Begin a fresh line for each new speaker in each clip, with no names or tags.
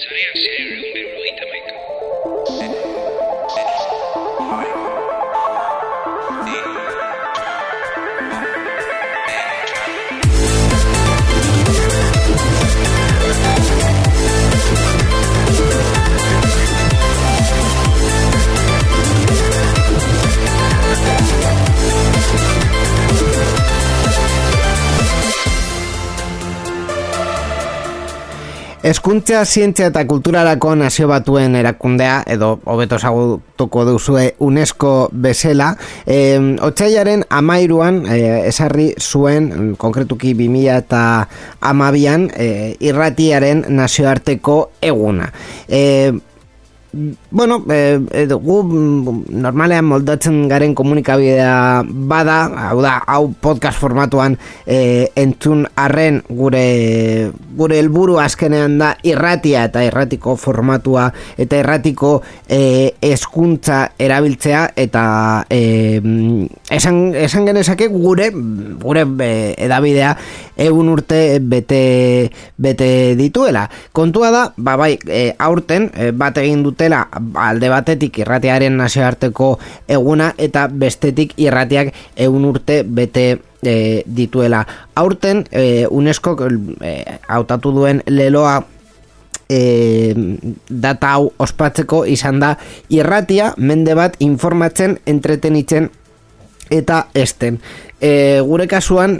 I'm sharing a room.
Eskuntza, zientzia eta kulturarako nazio batuen erakundea, edo hobeto ezagutuko duzue UNESCO bezala, e, otxaiaren amairuan e, esarri zuen, konkretuki 2000 eta amabian, e, irratiaren nazioarteko eguna. E, Bueno, e, edo, gu mm, normalean moldatzen garen komunikabidea bada, hau da, hau podcast formatuan e, entzun arren gure gure helburu azkenean da irratia eta irratiko formatua eta irratiko e, eskuntza erabiltzea eta e, esan, esan genezake gure gure edabidea egun urte bete, bete dituela. Kontua da, ba bai, aurten bat egin dutela alde batetik irratiaren nazioarteko eguna eta bestetik irratiak egun urte bete e, dituela. Aurten e, UNESCO e, hautatu duen leloa e, data hau ospatzeko izan da irratia mende bat informatzen entretenitzen eta esten e, gure kasuan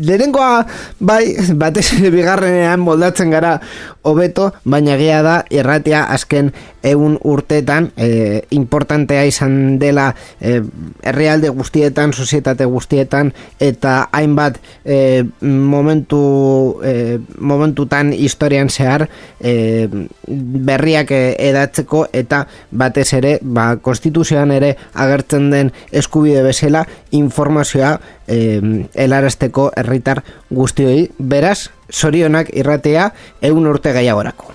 lehenengoa bai batez bigarrenean moldatzen gara hobeto baina gea da irratia azken egun urtetan e, importantea izan dela e, herrialde guztietan, sozietate guztietan eta hainbat e, momentu e, momentutan historian zehar e, berriak edatzeko eta batez ere ba, konstituzioan ere agertzen den eskubide bezala informazioa eh, elarazteko herritar guztioi, beraz, sorionak irratea egun urte gaiagorako.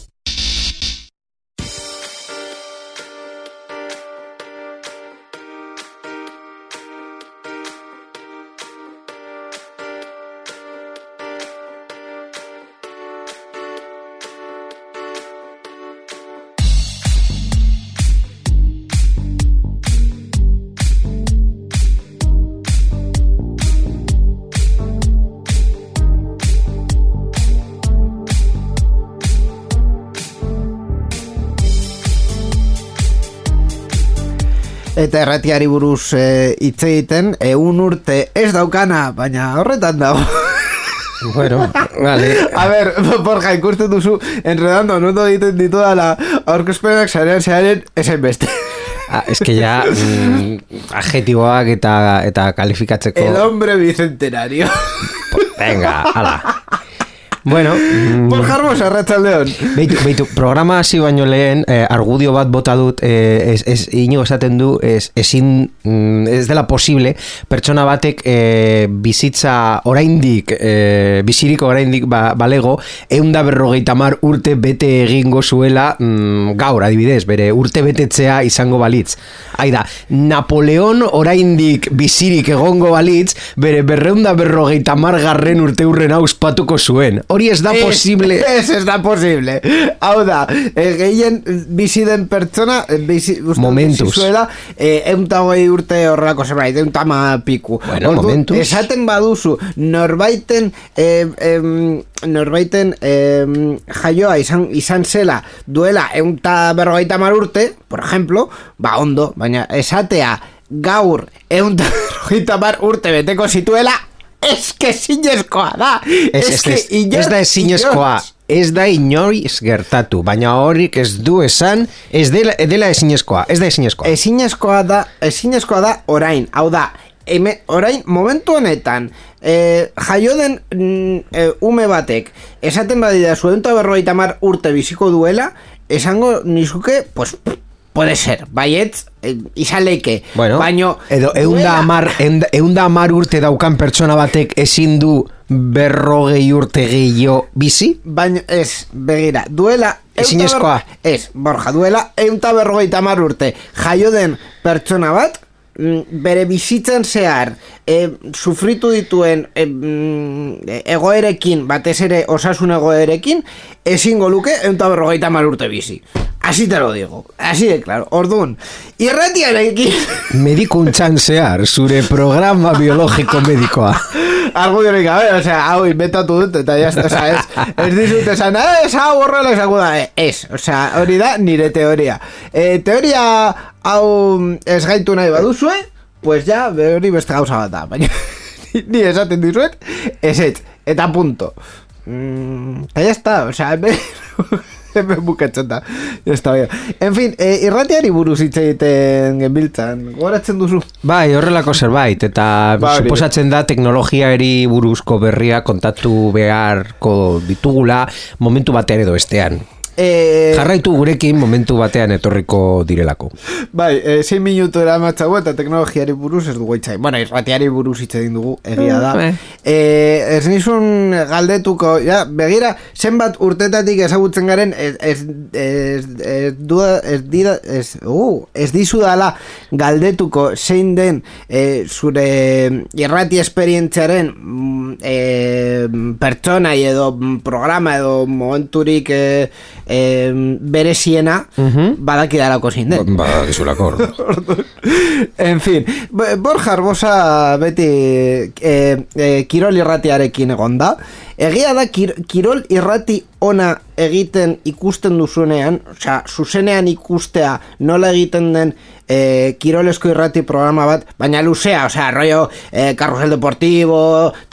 Eta erratiari buruz e, hitz egiten, egun urte ez daukana, baina horretan dago.
Bueno, vale.
A ver, Borja, ikusten duzu, enredando, no egiten ditu da la aurkezpenak zarean zearen esen beste.
Ah, es que ya mm, adjetiboak eta eta kalifikatzeko.
El hombre bicentenario.
Venga, ala. Bueno,
Por jarmos arratsaldeon.
Beitu, beitu, programa hasi baino lehen eh, argudio bat bota dut eh, ez, ez, ino esaten du ez, ezin, mm, ez dela posible pertsona batek eh, bizitza oraindik eh, biziriko oraindik ba, balego eunda berrogeita mar urte bete egingo zuela mm, gaur adibidez, bere urte betetzea izango balitz. Haida, Napoleon oraindik bizirik egongo balitz bere berreunda berrogeita mar garren urte hurren auspatuko zuen. Hori ez da posible.
Ez, ez da posible. Hau da, e, gehien bizi den pertsona, eh, bizi, uste,
Momentuz.
bizi zuela, e, eunta hogei urte horrelako zerbait, eunta ma piku.
Bueno, momentuz.
Esaten baduzu, norbaiten, e, em, norbaiten em, jaioa izan, izan zela duela eunta berrogeita mar urte, por ejemplo, ba ondo, baina esatea gaur eunta berrogeita mar urte beteko zituela, Ez que zinezkoa da.
Ez, ez, ez, ez da ezinezkoa Ez da inoiz gertatu Baina horrik ez du esan Ez dela, dela ezinezkoa Ez da ezinezkoa
Ezinezkoa da Ezinezkoa da orain. Hau da eme, Orain momentu honetan e, Jaio den e, Ume batek Esaten badida Zuenta berrogeita mar urte biziko duela Esango nizuke Pues Puede ser, baietz, eh, izan leike.
Bueno,
baino,
edo eunda amar, eunda, amar urte daukan pertsona batek ezin du berrogei urte gehiago bizi?
Baina, ez, begira, duela...
Ezinezkoa.
Ez, Borja, duela eunta berrogeita hamar urte jaio den pertsona bat, mm, bere bizitzan zehar e, sufritu dituen e, mm, egoerekin, batez ere osasun egoerekin, ezingo luke eunta berrogeita hamar urte bizi. Así te lo digo, así de claro. Orduan, irratiarekin...
Medikuntzan zehar, zure programa biologiko medikoa.
Argudiorik gabe, o sea, hau inventatu dut, eta ya, o sea, ez, ez dizut esan, "Eh, ez hau horrela esango da, Eh, ez, o sea, hori da nire teoria. E, teoria hau ez gaitu nahi baduzue, pues ja, hori beste gauza bat da, baina ni esaten dizuet, ez ez, eta punto. Mm, ya está, o sea, hemen, hemen bukatzen da, ya está, bien. En fin, e, irratiari buruz hitz egiten genbiltzan, goratzen duzu?
Bai, horrelako zerbait, eta
Ba,
suposatzen da teknologiari buruzko berria kontatu beharko ditugula momentu batean edo bestean.
E,
Jarraitu gurekin momentu batean etorriko direlako.
Bai, e, 6 minutu eramatzago eta teknologiari buruz ez dugu itzai. Bueno, irratiari buruz hitz egin dugu, egia da.
Mm, eh.
E, ez nizun galdetuko, ja, begira, zenbat urtetatik ezagutzen garen, ez, ez, ez, ez, duda, ez, dida, ez, uh, ez dizu dala galdetuko zein den e, zure irrati esperientziaren mm, e, pertsonai edo programa edo momenturik e, e, bereziena
Mhm.
badakidalako zein den.
Ba, gizulako.
en fin, Bo- Borja Arbosa beti e, e, Kirol irratiarekin egon da. Egia da kir, Kirol irrati ona egiten ikusten duzunean, osea, zuzenean ikustea nola egiten den e, Kirolesko irrati programa bat, baina luzea, osea, rollo e, Carrusel Deportivo,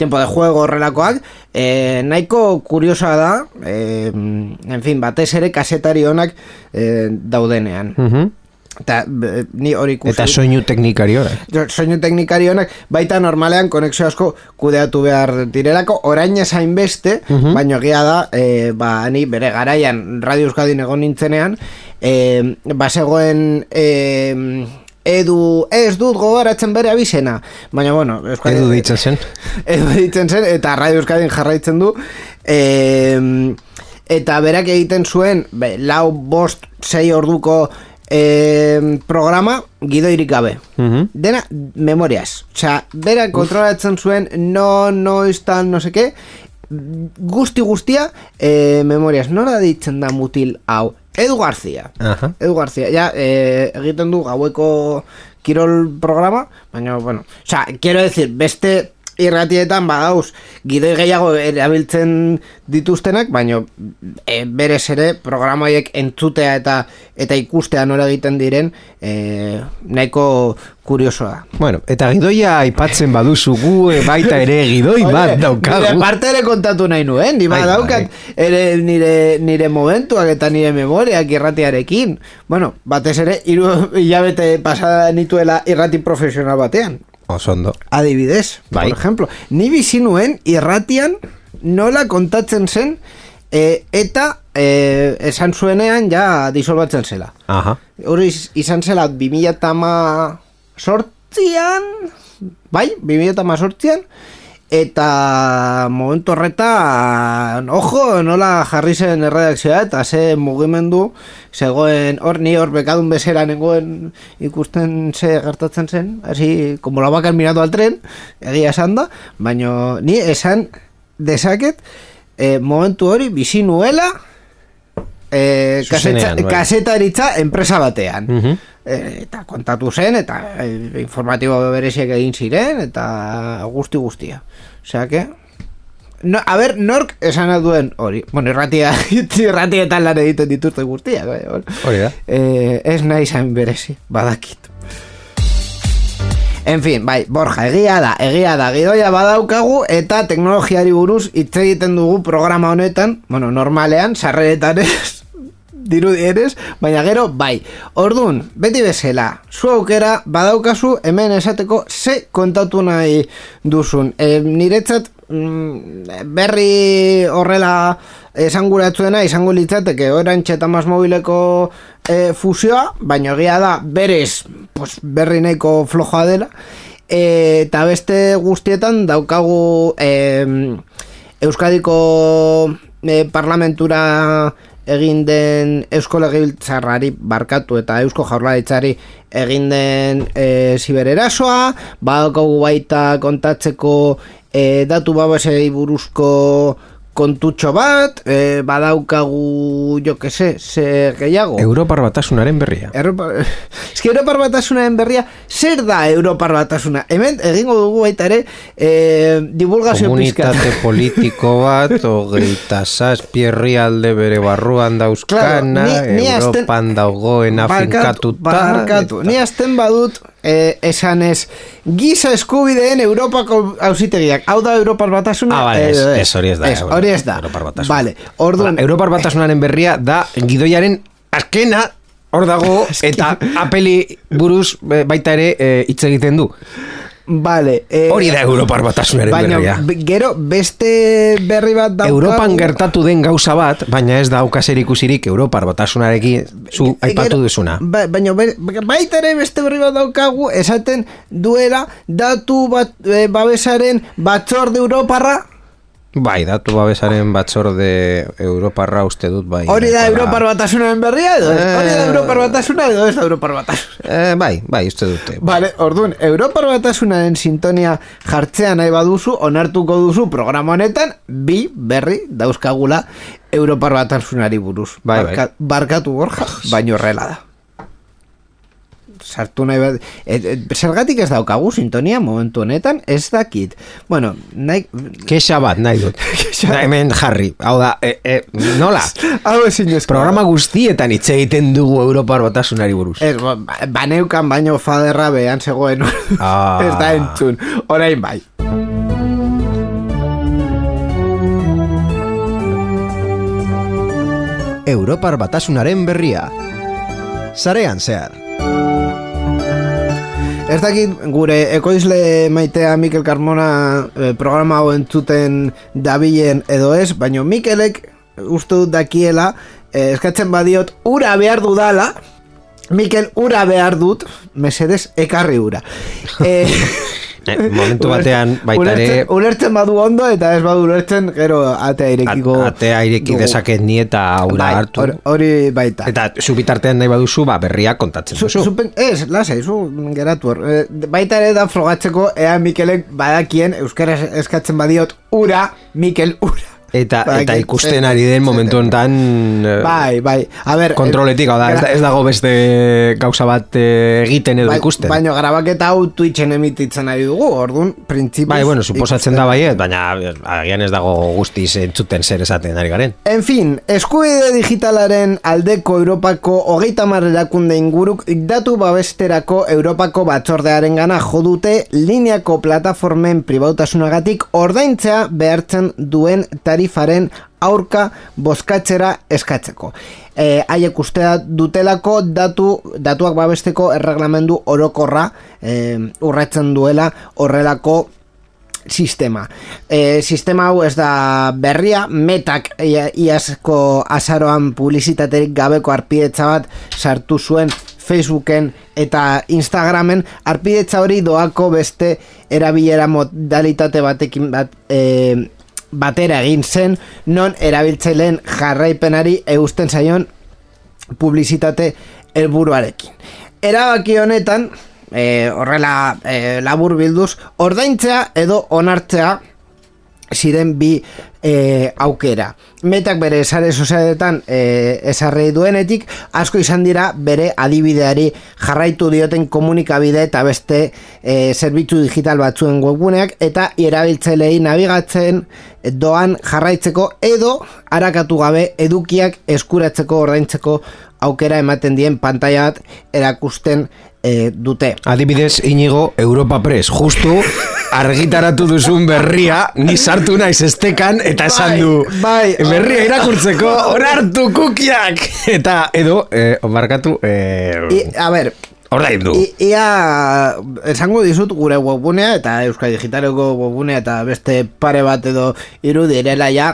Tiempo de Juego, horrelakoak, e, nahiko kuriosa da, e, en fin, batez ere kasetari onak e, daudenean.
Mhm.
Eta ni hori ikusi.
Eta soinu teknikari.
Jo, soinu teknikari honak baita normalean konexio asko kudeatu behar direlako orain esain beste, baina egia da e, ba, ni bere garaian Radio Euskadin egon nintzenean e, basegoen e, edu ez dut gogoratzen bere abizena baina bueno Euskadi-
Edu ditzen zen.
edu ditzen zen eta Radio Euskadin jarraitzen du e, eta berak egiten zuen be, lau bost sei orduko e, programa gidoirik gabe.
Mhm.
dena memoriaz Osea, berak kontrolatzen zuen no, noiz tal, no seke. Guzti guztia e, memoriaz nora ditzen da mutil hau? Edu Garzia
Aha.
Edu Garzia, ja, e, egiten du gaueko kirol programa, baina, bueno, osea, quiero decir, beste irratietan badauz gidoi gehiago erabiltzen dituztenak, baina e, berez ere programa horiek entzutea eta eta ikustea nola egiten diren e, nahiko kuriosoa.
Bueno, eta gidoia aipatzen baduzu gu e, baita ere gidoi bat
Nire
daukagu.
parte ere kontatu nahi nuen, ni
Bai,
badaukat ere nire, nire momentuak eta nire memoriak irratiarekin. Bueno, batez ere, hiru hilabete pasada nituela irrati profesional batean.
Oso ondo.
Adibidez,
Bai.
por ejemplo, ni bizi nuen irratian nola kontatzen zen e, eta e, esan zuenean ja disolbatzen zela.
Aha.
Hori iz- izan zela 2008 sortzian, bai, 2008 sortzian, eta momentu horretan, ojo, nola jarri zen erredakzioa, eta ze mugimendu, zegoen, hor ni hor bekadun bezera nengoen ikusten ze gertatzen zen, hasi, como la vaca mirando al tren, egia esan da, baina ni esan dezaket, eh, momentu hori bizi nuela, eh,
Zuzenean,
kaseta-
bai.
kasetaritza enpresa batean.
Mhm.
Eh, eta kontatu zen, eta eh, informatibo bereziek egin ziren, eta guzti guztia. Osea que... No, a ber, nork esan duen hori. Bueno, irratia, irratietan lan egiten dituzte guztiak. bai.
Hori da.
Eh, ez nahi zain berezi, badakit. En fin, bai, Borja, egia da, egia da, gidoia badaukagu eta teknologiari buruz hitz egiten dugu programa honetan, bueno, normalean, sarreretan ez, dirudi ere, baina gero, bai. Ordun, beti bezala, zu aukera badaukazu hemen esateko ze kontatu nahi duzun. E, niretzat mm, berri horrela esanguratzuena izango litzateke orantxe eta mobileko e, fusioa, baina egia da berez pues, berri nahiko flojoa dela e, eta beste guztietan daukagu e, Euskadiko e, parlamentura egin den Eusko Legebiltzarrari barkatu eta Eusko Jaurlaritzari egin den e, zibererasoa, badaukagu baita kontatzeko e, datu babesei buruzko kontutxo bat, e, badaukagu, jo que se, ze gehiago.
Europar batasunaren berria.
Europa, es que Europar batasunaren berria, zer da Europar batasuna? Hemen, egingo dugu baita ere, e, divulgazio pizkat.
Komunitate politiko bat, hogeita zazpierri alde bere barruan dauzkana,
Claro, ni- ni azten-
Europan daugoen afinkatuta.
Barkatu, ni azten badut eh, esan ez giza eskubideen Europako hausitegiak. Hau da Europar batasuna?
Ah, vale,
edo
ez, ez, hori ez da.
Ez, hori ez da.
Europar batasuna.
Vale, orduan...
Hala, Europar batasunaren berria da gidoiaren azkena hor dago eta apeli buruz eh, baita ere eh, hitz egiten du.
Vale. Eh,
Hori da Europar batasunaren
baina,
berria.
be- gero, beste berri bat daukagu...
Europan gertatu den gauza bat, baina ez dauka zer ikusirik Europar batasunarekin zu aipatu duzuna.
Ba, baina baita ere beste berri bat daukagu esaten duela datu bat, eh, babesaren batzorde Europarra
Bai, datu babesaren batzorde Europarra uste dut bai.
Hori da. Europar batasunaren berria edo?
Eh.
Hori da Europar batasuna edo ez da Europar batasuna?
Eh, bai, bai, uste dute.
Vale, orduan, Europar batasunaren sintonia jartzea nahi baduzu, onartuko duzu programa honetan, bi berri dauzkagula Europar batasunari buruz.
Bai, bai.
barkatu borja, baino horrela da. Sartu nahi bat... Et, et, zergatik ez daukagu sintonia momentu honetan, ez dakit. Bueno, nahi...
Kexa bat, nahi dut. Da, hemen jarri. Hau da, e, e, nola?
Hau ezin ezko.
Programa guztietan hitz egiten dugu Europar batasunari buruz.
Ez, ba, baneukan baino faderra behan zegoen
Ah.
Ez da entzun Orain bai
Europar batasunaren berria. Zarean zehar.
Ez dakit gure ekoizle maitea Mikel Carmona eh, programa hau entzuten dabilen edo ez, baino Mikelek uste dut dakiela eh, eskatzen badiot ura behar dudala. Mikel ura behar dut mesedez ekarri ura. Eh,
Eh, momentu batean baita ere
ulertzen, ulertzen badu ondo eta ez badu ulertzen gero atea irekiko
a- atea ireki dezaket ni eta aura
Bai,
hartu.
hor- hori baita
Eta subitartean nahi baduzu, ba, berria kontatzen
Zu,
duzu.
zupen, ez, lasai, zu geratu hor. Eh, baita ere da frogatzeko ea Mikelek badakien euskara eskatzen badiot ura, Mikel ura.
Eta,
Badakit,
eta ikusten
eh,
ari den momentu honetan eh,
Bai, bai. A ber,
kontroletik, hau da, ez, da- ez dago beste gauza bat eh, egiten edo
bai,
ikusten.
Baina grabaketa hau Twitchen emititzen ari dugu, orduan, printzipioz...
Bai, bueno, suposatzen
ikusten-
da baiet, baina eh, agian ez dago guztiz entzuten zer esaten ari garen.
En fin, eskubide digitalaren aldeko Europako hogeita erakunde inguruk datu babesterako Europako batzordearen gana jodute lineako plataformen pribautasunagatik ordaintzea behartzen duen tarifaren aurka bozkatzera eskatzeko. E, haiek ustea dutelako datu, datuak babesteko erreglamendu orokorra e, urratzen duela horrelako sistema. E, sistema hau ez da berria, metak ia- iazko azaroan publizitaterik gabeko arpidetza bat sartu zuen Facebooken eta Instagramen arpidetza hori doako beste erabilera modalitate batekin bat e, batera egin zen non erabiltzaileen jarraipenari eusten zaion publizitate helburuarekin. Erabaki honetan, e, horrela e, labur bilduz, ordaintzea edo onartzea ziren bi e, aukera. Metak bere sare sozialetan e, esarrei duenetik, asko izan dira bere adibideari jarraitu dioten komunikabide eta beste e, zerbitzu digital batzuen webguneak eta erabiltzailei nabigatzen doan jarraitzeko edo harakatu gabe edukiak eskuratzeko ordaintzeko aukera ematen dien pantaila bat erakusten e, dute.
Adibidez, inigo, Europa Press, justu argitaratu duzun berria, ni sartu naiz estekan, eta esan
Bai,
du,
bai.
berria irakurtzeko, onartu kukiak! Eta, edo, eh, barkatu, eh,
I, a ber,
ordain du.
I, ia esango dizut gure webgunea eta Euskal Digitaleko webgunea eta beste pare bat edo irudirela ja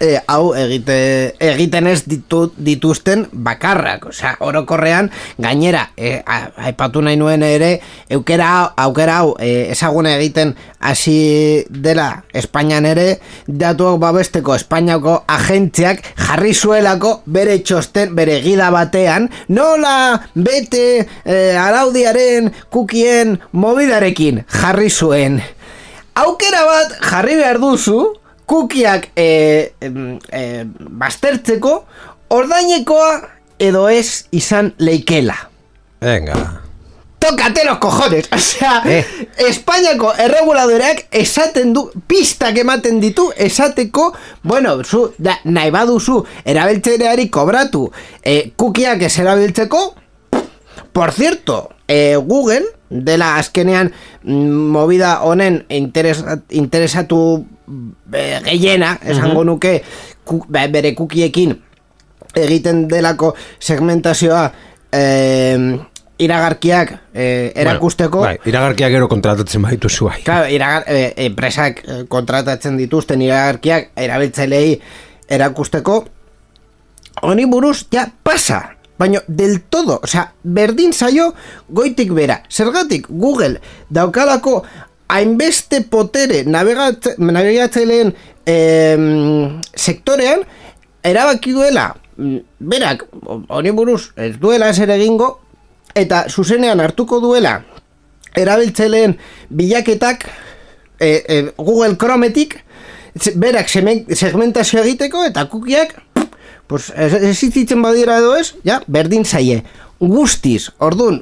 e, hau egite, egiten ez ditu, dituzten bakarrak. Osea, orokorrean, gainera, e, aipatu nahi nuen ere, eukera, aukera hau e, ezaguna egiten hasi dela Espainian ere, datuak babesteko Espainiako agentziak jarri zuelako bere txosten, bere gida batean, nola bete e, araudiaren kukien mobidarekin jarri zuen. Aukera bat jarri behar duzu, kukiak e, em, e, baztertzeko, ordainekoa edo ez izan leikela.
Venga.
Tócate los cojones, o sea,
Eh.
Espainiako erreguladoreak esaten du, pistak ematen ditu, esateko, bueno, zu, da, nahi baduzu, erabiltzaileari kobratu, e, kukiak ez erabiltzeko, Por cierto, eh, Google, dela azkenean mm, movida honen interes, interesatu eh, gehiena, esango nuke, ku, be- bere kukiekin egiten delako segmentazioa eh, iragarkiak eh, erakusteko.
Bueno, bai, iragarkiak gero kontratatzen baitu zuai.
Claro, iragar, eh, enpresak eh, kontratatzen dituzten iragarkiak erabiltzailei erakusteko honi buruz ja pasa baina del todo, osea, berdin zaio goitik bera. Zergatik Google daukalako hainbeste potere navegatze, navigatzaileen em, sektorean erabaki duela mm, berak honi buruz ez duela ezer egingo eta zuzenean hartuko duela erabiltzaileen bilaketak e, e, Google Chrometik berak segmentazio egiteko eta kukiak pues, ez- existitzen badira edo ez, ja, berdin zaie. Guztiz, ordun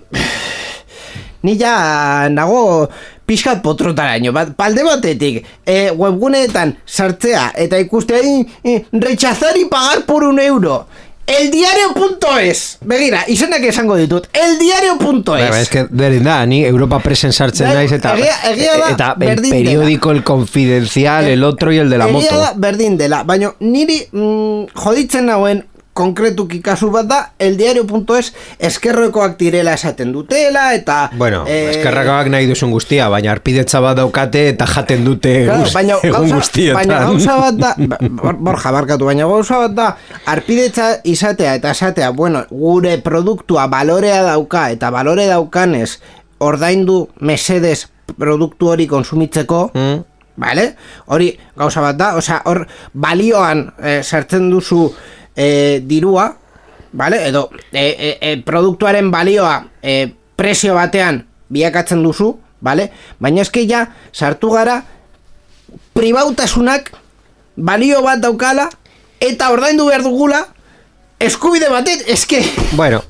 ni ja nago pixkat potrotaraino, bat, palde batetik e, webguneetan sartzea eta ikustea e, rechazar y pagar por un euro. Eldiario.es begira, izenak esango ditut. Eldiario.es
Bai, bai, es que berdin da, ni Europa Presen sartzen
Bai,
naiz eta
egia- egia da,
eta el
berdin dela.
periódico, el confidencial, el otro y el de la
Egia
moto.
da, berdin dela, baina niri mm, joditzen nauen konkretuki kasu bat da, eldiario.es eskerroekoak direla esaten dutela, eta...
Bueno,
eh,
eskerrakaak nahi duzun guztia, baina arpidetza bat daukate eta jaten dute
Claro,
guz-
baina,
egun
gauza,
guztietan.
baina gauza bat da, ba- Bor- borja barkatu, baina gauza bat da, arpidetza izatea eta esatea, bueno, gure produktua balorea dauka eta balore daukanez ordaindu mesedes produktu hori konsumitzeko,
Mm.
Vale? Hori gauza bat da, osea, hor balioan eh, sartzen duzu eh, dirua, vale? Edo eh, eh, eh, produktuaren balioa eh, prezio batean biakatzen duzu, vale? Baina eske ja sartu gara pribautasunak balio bat daukala eta ordaindu behar dugula eskubide batet, eske
Bueno,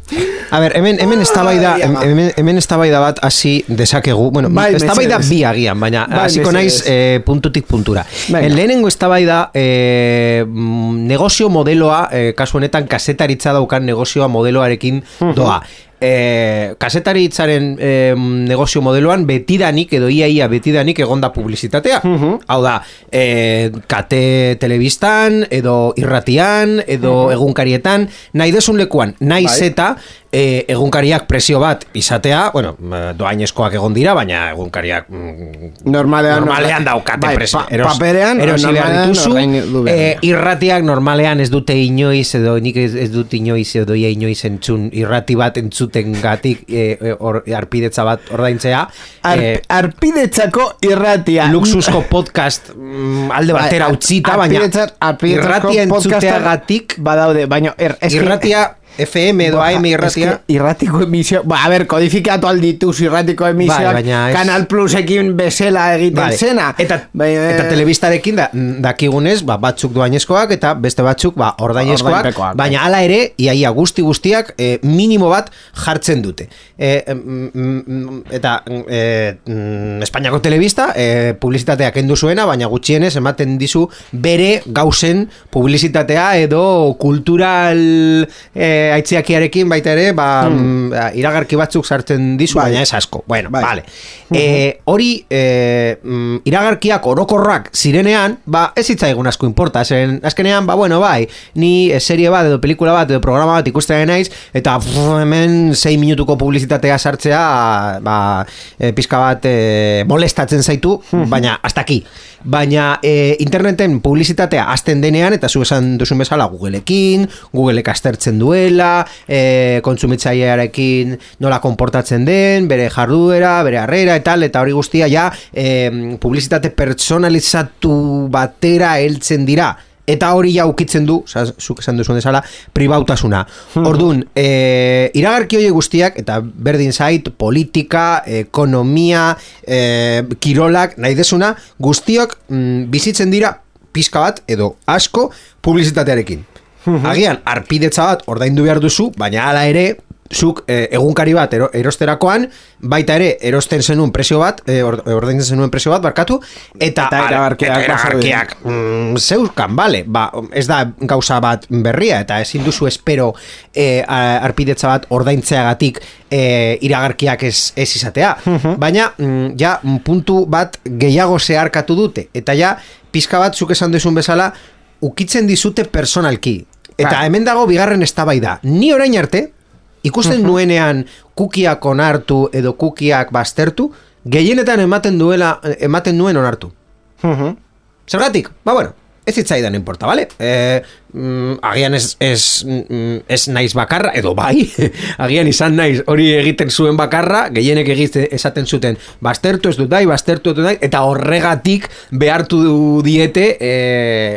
a ver, hemen, hemen eztabaida
Ai, ama.
hemen, hemen eztabaida bat hasi dezakegu. Bueno,
Bai,
eztabaida
mesedez.
bi agian, baina
Bai,
hasiko naiz
mesedez.
eh, puntutik puntura.
Venga.
Lehenengo eztabaida eh, mm, negozio modeloa, eh, kasu honetan kasetaritza daukan negozioa modeloarekin doa. Eh, kasetaritzaren eh, negozio modeloan betidanik edo iaia betidanik egonda publizitatea. Hau da, eh, kate telebistan edo irratian edo egunkarietan nahi desun lekuan, nahi
Bai.
zeta eh, egunkariak presio bat izatea, bueno, doainezkoak egon dira, baina egunkariak mm,
normalean
normalean daukate
bai,
presio.
pa, paperean
erosi behar
normalean
dituzu.
dira.
irratiak normalean ez dute inoiz edo nik ez, dut inoiz edo ia inoiz entzun irrati bat entzuten gatik eh, eh, or, arpidetza bat ordaintzea
Ar,
eh,
arpidetzako irratia
luxusko podcast mm, alde batera
Bai,
utzita, baina
arpidetzar-
irratia
podcastak
entzuteagatik
badaude, baina er,
irratia FM edo AM irratia.
irratiko emisio ba, a ber, kodifikatu aldituz irratiko emisioak
Bai, baina
Kanal Plusekin bezala egiten
Vale.
zena.
Eta,
Bai,
eta
eh,
telebistarekin da, dakigunez, ba, batzuk doainezkoak eta beste batzuk ba, ordainezkoak,
Ordainpekoak,
baina hala ere, iaia guzti guztiak e, minimo bat jartzen dute. E, mm, eta e, mm, Espainiako telebista e, publizitatea kendu zuena, baina gutxienez ematen dizu bere gauzen publizitatea edo kultural e, aitziakiarekin baita ere, ba, mm, iragarki batzuk sartzen dizu,
Bai.
baina ez asko. Bueno,
Bai.
vale. E, hori e, mm, iragarkiak orokorrak zirenean, ba, ez zitzaigun asko importa, zen azkenean, ba, bueno, bai, ni eh, serie bat edo pelikula bat edo programa bat ikusten naiz, eta pff, hemen 6 minutuko publizitatea sartzea, ba, e, pizka bat e, molestatzen zaitu, baina hasta aquí. Baina e, interneten publizitatea hasten denean, eta zu esan duzun bezala Googleekin, Googleek astertzen duela, e, kontsumitzailearekin nola konportatzen den, bere jarduera, bere harrera eta eta hori guztia ja e, publizitate personalizatu batera heltzen dira, eta hori ja ukitzen du, sa, zuk esan duzun desala, pribautasuna. Ordun, e, iragarki hori guztiak, eta berdin zait, politika, ekonomia, e, kirolak, nahi desuna, guztiok mm, bizitzen dira pizka bat, edo asko, publizitatearekin. Agian, arpidetza bat ordaindu behar duzu, baina hala ere, zuk e, egunkari bat ero, erosterakoan, baita ere erosten zenuen presio bat, e, or, ordaintzen zenuen presio bat, barkatu, eta,
Eta iragarkiak
eta iragarkiak, mm, zeuzkan, bale, ba, ez da gauza bat berria, eta ezin duzu espero e, arpidetza bat ordaintzeagatik e, iragarkiak ez, ez izatea. Baina, mm, ja, puntu bat gehiago zeharkatu dute, eta ja, pizka bat, zuk esan duzun bezala, ukitzen dizute personalki. Eta hemen dago bigarren eztabaida. Ni orain arte, ikusten nuenean kukiak onartu edo kukiak baztertu, gehienetan ematen duela ematen nuen onartu. Zergatik? Ba bueno, ez zitzaidan importa, bale? E, mm, agian ez, ez, mm, ez naiz bakarra, edo bai, agian izan naiz hori egiten zuen bakarra, gehienek egite esaten zuten, baztertu ez dut dai, baztertu ez dut dai, eta horregatik behartu diete e,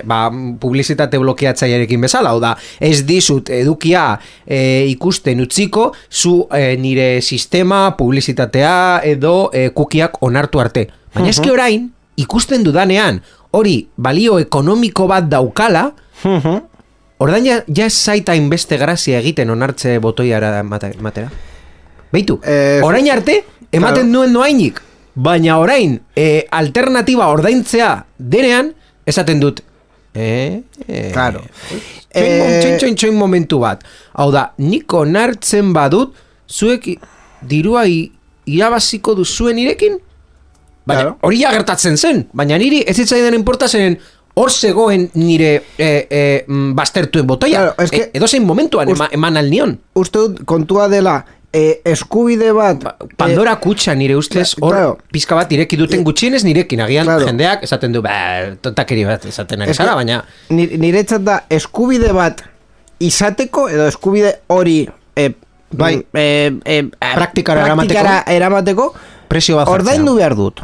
ba, publizitate blokeatzailearekin bezala, hau da, ez dizut edukia e, ikusten utziko, zu e, nire sistema, publizitatea edo e, kukiak onartu arte. Baina eski orain, ikusten dudanean, hori balio ekonomiko bat daukala, ordain ja, ja ez zaita inbeste grazia egiten onartze botoiara mate- matera. Beitu,
Eh,
orain arte, ematen
claro.
nuen noainik, baina orain, e, alternatiba ordaintzea denean, esaten dut, eh, eh,
Claro. Eh,
txoin, txoin, txoin momentu bat. Hau da, nik onartzen badut, zuek dirua irabaziko duzuen irekin? Baina,
Claro.
hori ja gertatzen zen, baina niri ez zitzaidan inporta zen hor zegoen nire e, e, mm, baztertuen botoia.
Claro, es que-
e, edo zein momentuan
Ust-
ema, eman alnion.
Uste dut kontua dela eh, eskubide bat...
Pandora kutxa nire ustez hor
claro.
pizka bat ireki duten gutxienez nirekin agian
Claro.
jendeak esaten du ba, tontakeri bat esaten ari zara, baina
ni- Niretzat da eskubide bat izateko edo eskubide hori eh,
Bai.
eh, eh,
Praktikara
praktikara eramateko
presio bat
ordaindu behar dut.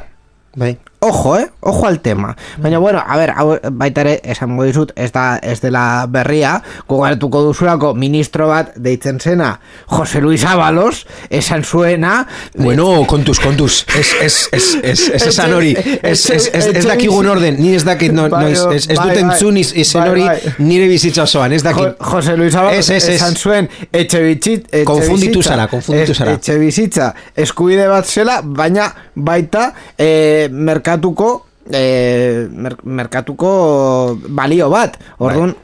Bai.
Ojo, eh? Ojo al tema. Baina, bueno, a ver, hau baita ere, esango dizut, ez da, ez dela berria, gogoratuko duzulako ministro bat deitzen zena, Jose Luis Ábalos, esan zuena,
Bueno, kontuz, kontuz. Ez, ez, ez, ez, ez esan hori. Ez, ez, ez, ez dakigun orden. Ni ez dakit, no, no,
Bai,
ez, ez, ez
bai,
dut
bai.
entzun iz- izen
Bai,
hori
bai.
nire bizitza osoan. Ez
Jo,
dakit.
Jose Luis Ábalos
Ez, ez, ez.
esan zuen etxe bitxit, etxe
Konfunditu
bizitza-
zara, konfunditu
ez-
zara.
Etxe bizitza eskubide bat zela, baina baita eh, merkatuko eh, mer, merkatuko balio bat. Orduan,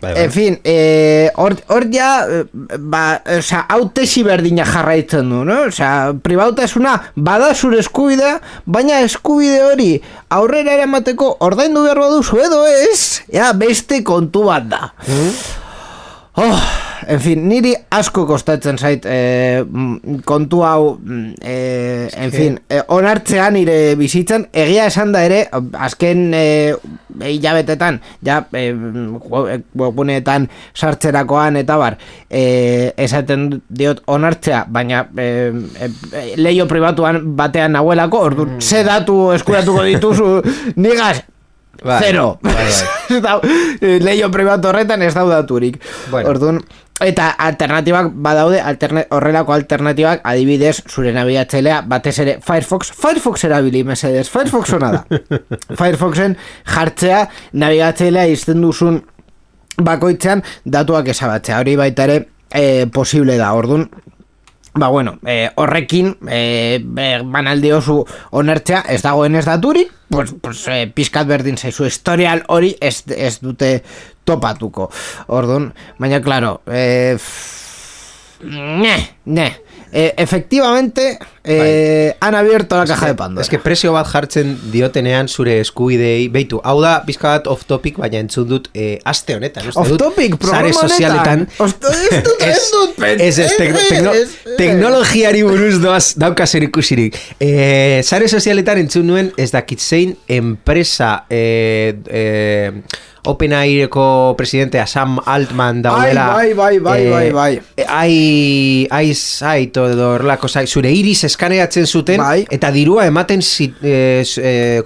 Bai, bai.
En fin, eh, hor, hor ja, eh, ba, oza, hautesi berdina jarraitzen du, no? Oza, pribautasuna bada zure eskubidea, baina eskubide hori aurrera eramateko ordaindu behar baduzu edo ez, ja, beste kontu bat da. Oh, en fin, niri asko kostatzen zait mm, kontu hau, mm, eh, en fin, eh, onartzean nire bizitzan, egia esan da ere, azken eh, hilabetetan, ja, eh, we- webguneetan sartzerakoan eta bar, eh, esaten diot onartzea, baina eh, eh, leio pribatuan batean nahuelako, ordu, ze datu eskuratuko dituzu, nigaz,
Bai,
Zero.
bai,
dau- eh, Leio pribatu horretan ez daudaturik.
Bueno.
Orduan, eta alternatibak badaude, alterne, horrelako alternatibak adibidez zure nabigatzailea batez ere Firefox, Firefox erabili mesedez, Firefox ona da. Firefoxen jartzea nabigatzailea izten duzun bakoitzean datuak esabatzea. Hori baita ere eh, posible da. Orduan, Ba bueno, eh, horrekin eh, be- banaldi oso onartzea ez dagoen ez daturik, pues, pues, eh, pizkat berdin zaizu historial hori ez, ez dute topatuko. Orduan, baina claro, eh, f- ne, ne. Eh, efectivamente, eh, han abierto la caja de Pandora.
Ez que presio bat jartzen diotenean zure eskubidei, beitu, hau da pizka bat off topic, baina entzun dut eh, aste honetan. uste
Off
dut,
topic,
sare sozialetan.
ez dut, ez dut,
Ez, tekno-
ez.
teknologiari buruz doaz dauka zer ikusirik. Eh, sare sozialetan entzun nuen ez dakit zein enpresa eh, eh, OpenAI-eko presidentea Sam Altman daudela
Ai, bai, bai, bai,
eh,
bai, bai.
ai, ai, zait, edo horrelako zait, zure iris eskaneatzen zuten,
Bai.
eta dirua ematen zit, eh, eh,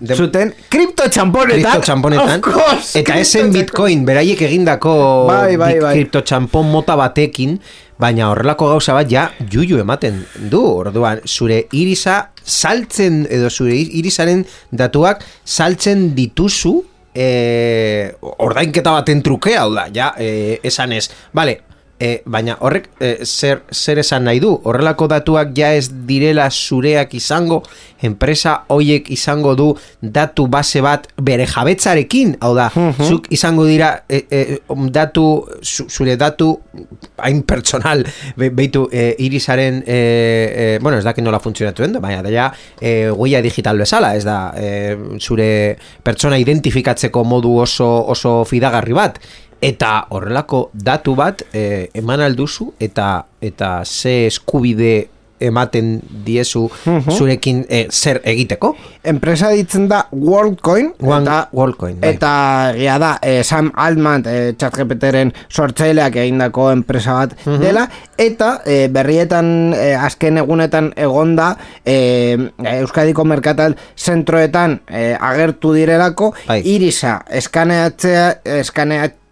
de-
Zuten kripto txamponetan.
kripto txamponetan,
course,
eta esen bitcoin, beraiek egindako
Bai, bai, bai.
kripto txampon mota batekin, baina horrelako gauza bat ja juju ematen du, orduan, zure irisa saltzen, edo zure irisaren datuak saltzen dituzu, eh, ordainketa baten trukea, hau da, ja, eh, esan ez, bale, E, baina horrek e, zer, zer esan nahi du? Horrelako datuak ja ez direla zureak izango, enpresa hoiek izango du datu base bat bere jabetzarekin, hau da, zuk izango dira e, e, datu, zu- zure datu hain pertsonal, be, beitu e, irisaren, e, e, bueno, ez dakit nola funtzionatu den, baina da ja, e, huella digital bezala, ez da, e, zure pertsona identifikatzeko modu oso, oso fidagarri bat, eta horrelako datu bat eh, eman alduzu eta eta ze eskubide ematen diezu zurekin eh, zer egiteko
Enpresa ditzen da WorldCoin.
One-
eta,
WorldCoin, bai.
Eta egia da, eh, Sam Altman, eh, ChatGPTren sortzaileak egindako enpresa bat dela, eta eh, berrietan eh, azken egunetan egonda eh, Euskadiko Merkatal zentroetan eh, agertu direlako,
Bai.
irisa eskaneatzea, eskaneatzea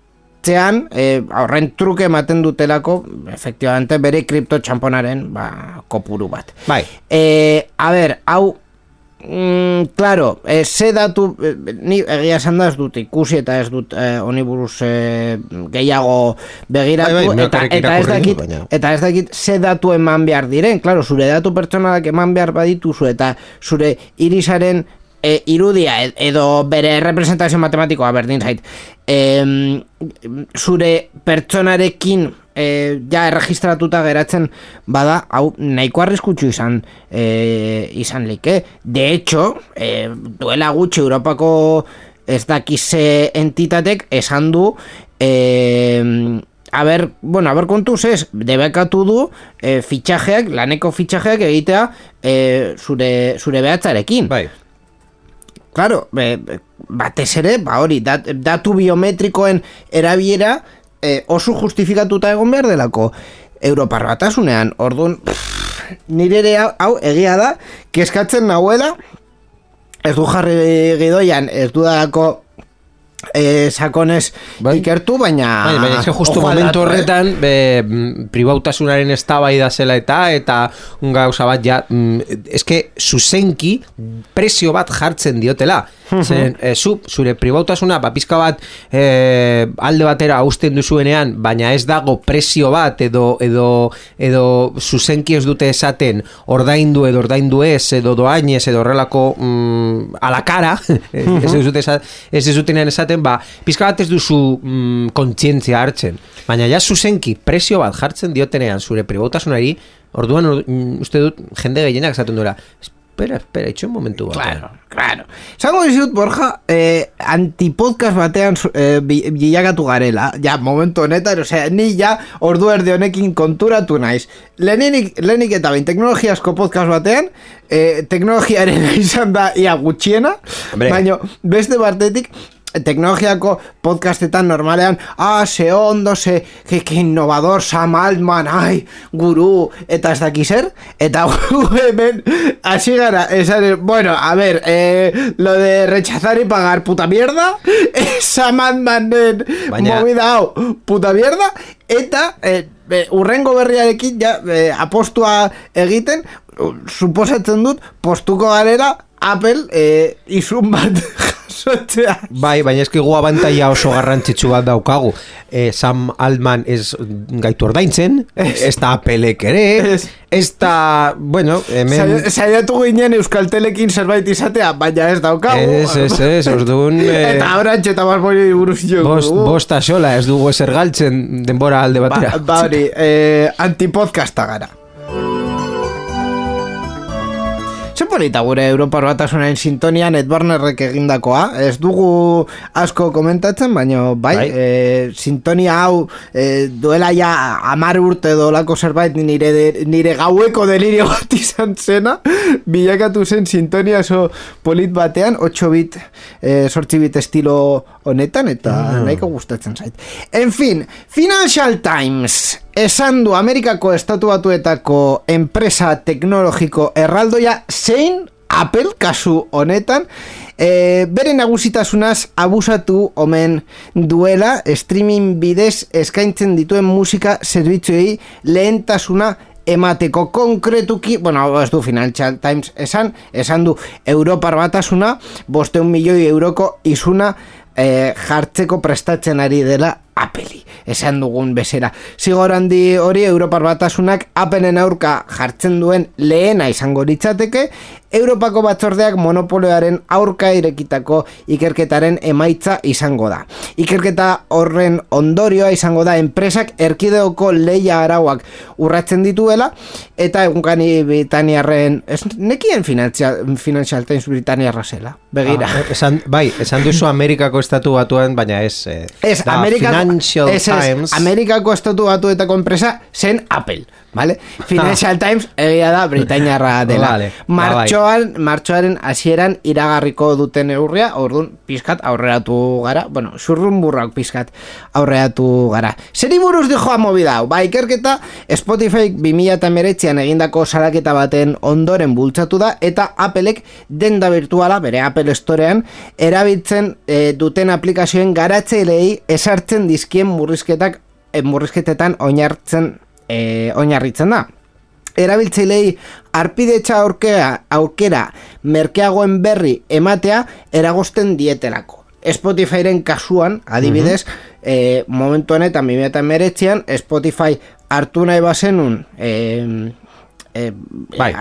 Txean, e, horren truke ematen dutelako, efektibamente, bere kripto txamponaren ba, kopuru bat.
bai
E, a ber, hau Mm, claro, e, ze datu e, ni egia esan da ez dut ikusi eta ez dut e, honi buruz e, gehiago begiratu
Bai, bai,
eta, eta ez dakit
baina-
eta ez dakit ze datu eman behar diren claro, zure datu pertsonalak eman behar badituzu eta zure irisaren e, irudia ed- edo bere representazio matematikoa berdin zait. Em, zure pertsonarekin e, ja erregistratuta geratzen bada hau nahiko arriskutsu izan e, izan like. De hecho e, duela gutxi Europako ez dakize entitatek esan du e, A ber, bueno, a ber kontuz ez, debekatu du e, fitxajeak, laneko fitxajeak egitea e, zure, zure behatzarekin.
bai
Claro, be, batez ere, ba hori, dat, datu biometrikoen erabiera eh, oso justifikatuta egon behar delako Europar batasunean. Orduan, nire ere hau egia da, keskatzen nahuela, ez du jarri gidoian, ez du eh, sakonez
Bai.
ikertu, baina...
Bai, baina ez que justo
ojo
momentu
dato, eh.
horretan be, mm, pribautasunaren eztabaida zela eta eta un gauza bat ja mm, eske zuzenki prezio bat jartzen diotela Zeren, e, zu, zure pribautasuna ba, pizka bat e, alde batera usten duzuenean baina ez dago prezio bat edo edo edo zuzenki ez dute esaten ordaindu edo ordaindu ez edo doainez edo horrelako mm, a la cara ez ez dute esa- ez ez dutenean esaten ba pizka bat ez duzu mm, kontzientzia hartzen baina ja zuzenki prezio bat jartzen diotenean zure pribautasunari orduan or- mm, uste dut jende gehienak esaten duela espera, espera, itxo un momentu bat
Claro, claro. Zango dizut, Borja, eh, antipodcast batean eh, bi- bilakatu garela. Ja, momentu honetan, osea, ni ja ordu erdi honekin konturatu naiz. Lehenik, lehenik eta bain teknologiasko podcast batean, eh, teknologiaren izan da ia gutxiena, baina beste partetik, teknologiako podcastetan normalean, ah, ze ondo, ze, que, que innovador, Sam Altman, ai, guru, eta ez daki zer, eta gu hemen, hasi gara, esan, bueno, a ver, eh, lo de rechazar y pagar puta mierda, eh, Sam Altmanen
Baina-
movida hau, puta mierda, eta eh, eh, urrengo berriarekin ja, eh, apostua egiten, suposatzen dut, postuko galera, Apple eh, izun bat jasotzea.
Bai, baina eski gu abantaia oso garrantzitsu bat daukagu. E, Sam Altman ez gaitu ordaintzen, ez da Apelek ere,
Ez.
da, bueno, hemen...
Saiatu ginen Euskaltelekin zerbait izatea, baina ez daukagu.
Ez, ez, ez, orduan... eh,
Eta orantxe eta barbori buruz jo.
Bost, bosta sola, ez dugu ezer galtzen denbora alde batera.
Ba, ba hori, eh, antipodcasta gara. Ze polita gure Europar batasunaen sintonia Netbarnerrek egindakoa. Ez dugu asko komentatzen, baina bai,
Bai.
E, sintonia hau e, duela ja amar urte edo lako zerbait nire, de, nire gaueko delirio bat izan zena, bilakatu zen sintonia oso polit batean, 8 bit, e, sortzi bit estilo honetan, eta nahiko gustatzen zait. En fin, Financial Times esan du Amerikako estatu batuetako enpresa teknologiko erraldoia zein Apple kasu honetan. E, bere nagusitasunaz abusatu omen duela streaming bidez eskaintzen dituen musika zerbitzuei lehentasuna emateko. Konkretuki, bueno, ez du Financial Times esan, esan du Europar batasuna, bosteun milioi euroko izuna e, jartzeko prestatzen ari dela Apeli, esan dugun bezera. Zigor handi hori Europar batasunak Appelen aurka jartzen duen lehena izango litzateke, Europako batzordeak monopolioaren aurka irekitako ikerketaren emaitza izango da. Ikerketa horren ondorioa izango da enpresak erkideoko leia arauak urratzen dituela, eta egunkani Britaniarren, ez nekien Financial, Financial Times Britaniarra zela, begira.
Ah, esan, bai, esan duzu Amerikako estatu batuan, baina ez... Eh,
Ez,
da
Amerikako,
Financial
ez,
Times.
Amerikako estatu batuetako enpresa zen Apple, vale? Financial Times egia da Britainiarra dela.
Vale, ba, bai.
Martxoan, martxoaren hasieran iragarriko duten neurria, orduan pizkat aurreratu gara, bueno, zurrun burrak pizkat aurreratu gara. Zeri buruz dijo a movida hau? Ba, ikerketa Spotify 2008an egindako salaketa baten ondoren bultzatu da eta Applek denda virtuala, bere Apple Storean, erabiltzen eh, duten aplikazioen garatzeilei esartzen dizkien murrizketak eh, murrizketetan oinartzen eh, oinarritzen da. Erabiltzailei arpidetxa aurkera, aukera merkeagoen berri ematea eragosten dietelako. Spotifyren kasuan, adibidez, eh, momentu honetan 2008an Spotify hartu nahi bazenun eh, eh,
Bai,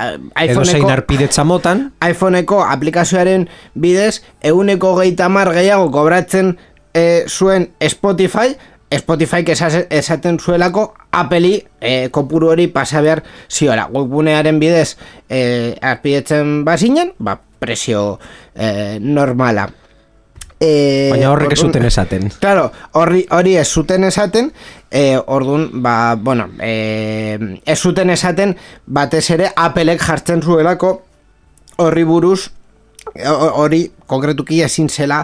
iPhoneko-
arpidetza motan,
iPhoneko aplikazioaren bidez euneko gehieta mar gehiago kobratzen e, zuen Spotify Spotify esaten zuelako Apple'i e, kopuru hori pasa behar ziola webgunearen bidez e, arpidetzen bazinen ba, presio e, normala e,
baina horrek ez
orduan-
zuten esaten.
Claro, hori, hori ez zuten esaten, e, orduan, ba, bueno, e, ez zuten esaten, batez ere Applek jartzen zuelako horri buruz, ho- hori konkretuki ezin zela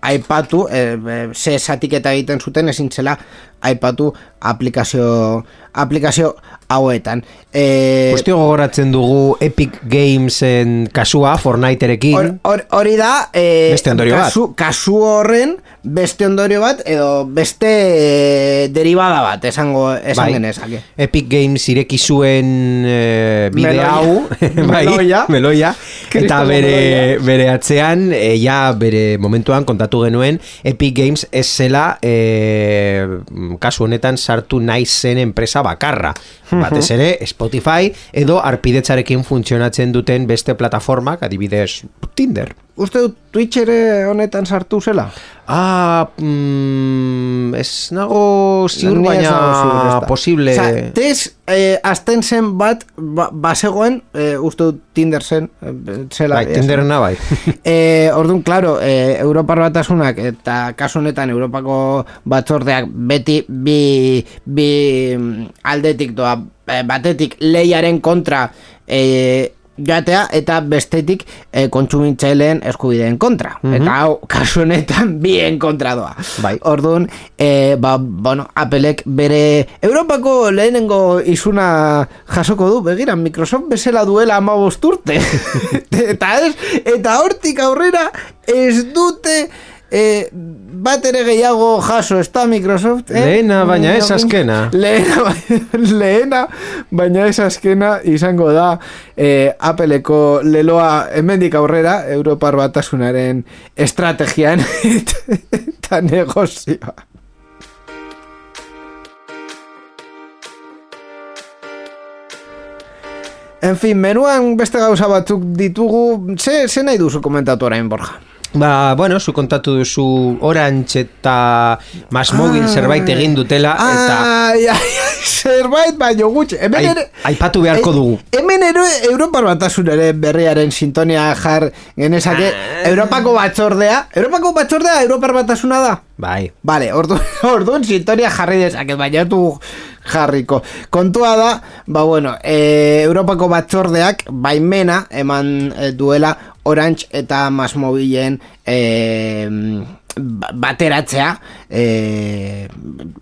aipatu, e, e, ze zatiketa egiten zuten ezin zela aipatu aplikazio, aplikazio hauetan. E,
Guztio gogoratzen dugu Epic Gamesen kasua, Fortniteerekin.
Hor- hor- Hori da eh,
Beste ondorio bat.
kasu, kasu horren beste ondorio bat edo beste eh, derivada bat esango esan
Bai.
genezake.
Epic Games ireki zuen eh, bide hau, bai,
Meloia.
meloia, eta bere,
meloia.
bere atzean, e, ja bere momentuan kontatu genuen, Epic Games ez zela e, kasu honetan sartu nahi zen enpresa bakarra. Batez ere, Spotify edo arpidetzarekin funtzionatzen duten beste plataformak, adibidez Tinder.
Uste dut Twitch ere honetan sartu zela?
Ah, mm, ez nago ziur, baina posible...
Osea, tez, eh, azten zen bat, ba, bazegoen, eh, uste dut Tinder zen, eh, zela.
Bai, Tinderena bai.
E, orduan, claro, e, Europar batasunak eta kasu honetan Europako batzordeak beti bi, bi mm, aldetik doa, e, batetik leiaren kontra e, joatea eta bestetik e, kontsumitzaileen eskubideen kontra. Eta hau, kasu honetan bien kontra doa.
Bai.
Orduan, e, ba, bueno, Applek bere Europako lehenengo izuna jasoko du, begira, Microsoft bezala duela ama urte. eta ez, eta hortik aurrera ez dute e, bat ere gehiago jaso ez da Microsoft eh?
Lehena, baina ez azkena.
lehena, lehena baina ez azkena izango da e, Appleko leloa hemendik aurrera Europar batasunaren estrategian eta negozioa En fin, menuan beste gauza batzuk ditugu, ze, ze nahi duzu komentatu orain, Borja?
Ba, bueno, zu kontatu duzu Orange eta Mas Mobil
Ah.
zerbait egin dutela eta
Ai, ai, ai, zerbait baino gutxi. Hemen
Ai-
ere...
aipatu beharko
Eh,
dugu.
Hemen ero, Europar batasunaren berriaren sintonia jar genezake, Europako batzordea, Europako batzordea Europar batasuna da?
Bai.
Vale, ordu, orduan sintonia jarri dezaket, baina du jarriko. Kontua da, ba bueno, e, Europako batzordeak baimena eman e, duela Orange eta Masmobilen e, ba- bateratzea e,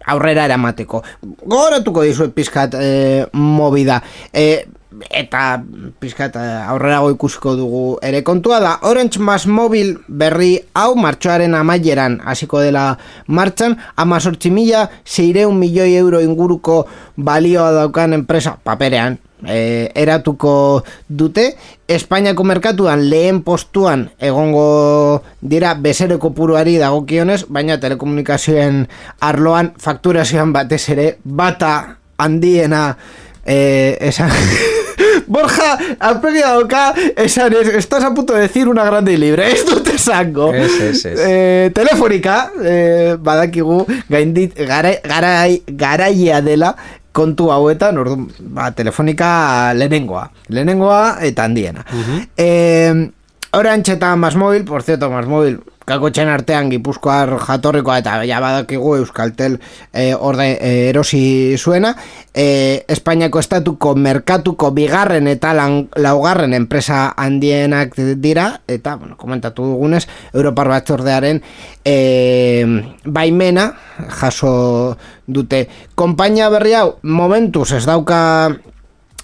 aurrera eramateko. Gogoratuko dizuet pizkat e, mobida. E, eta pizkat eh, aurrerago ikusiko dugu ere kontua da Orange Mas Mobil berri hau martxoaren amaieran hasiko dela martxan amazortzi mila seireun milioi euro inguruko balioa daukan enpresa paperean e, eratuko dute Espainiako merkatuan lehen postuan egongo dira bezero kopuruari dagokionez baina telekomunikazioen arloan fakturazioan batez ere bata handiena eh, esan... Borja, aurpegi dauka, esan, es- estás a punto de decir una grande y libre, ez dut esango.
Ez, ez, ez.
Eh, telefonika, eh, badakigu, gaindit, gara, garai, garaia dela, kontu hauetan, ordu, ba, telefonika lehenengoa. Lehenengoa eta handiena. eh, Orange eta Masmobil, por cierto, Masmobil, kakotxen artean gipuzkoar jatorrikoa eta ja badakigu Euskaltel eh, orde, eh, erosi zuena. Eh, Espainiako estatuko merkatuko bigarren eta lan, laugarren enpresa handienak dira eta, bueno, komentatu dugunez Europar batzordearen eh, baimena jaso dute. Konpainia berri hau momentuz ez dauka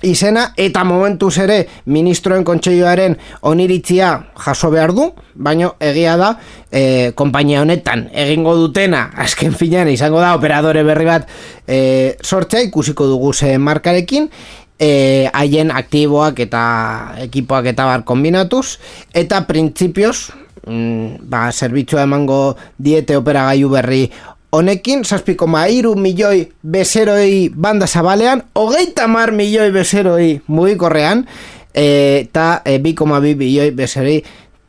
izena eta momentuz ere ministroen kontseiloaren oniritzia jaso behar du, baino egia da e, konpainia honetan egingo dutena, azken finean izango da operadore berri bat e, sortzea ikusiko dugu ze markarekin e, haien aktiboak eta ekipoak eta bar kombinatuz eta printzipioz mm, ba, zerbitzua emango diete operagailu berri Honekin, zazpiko mairu milioi bezeroi banda zabalean, hogeita mar milioi bezeroi mugikorrean, e, eta e, 2,2 milioi bezeroi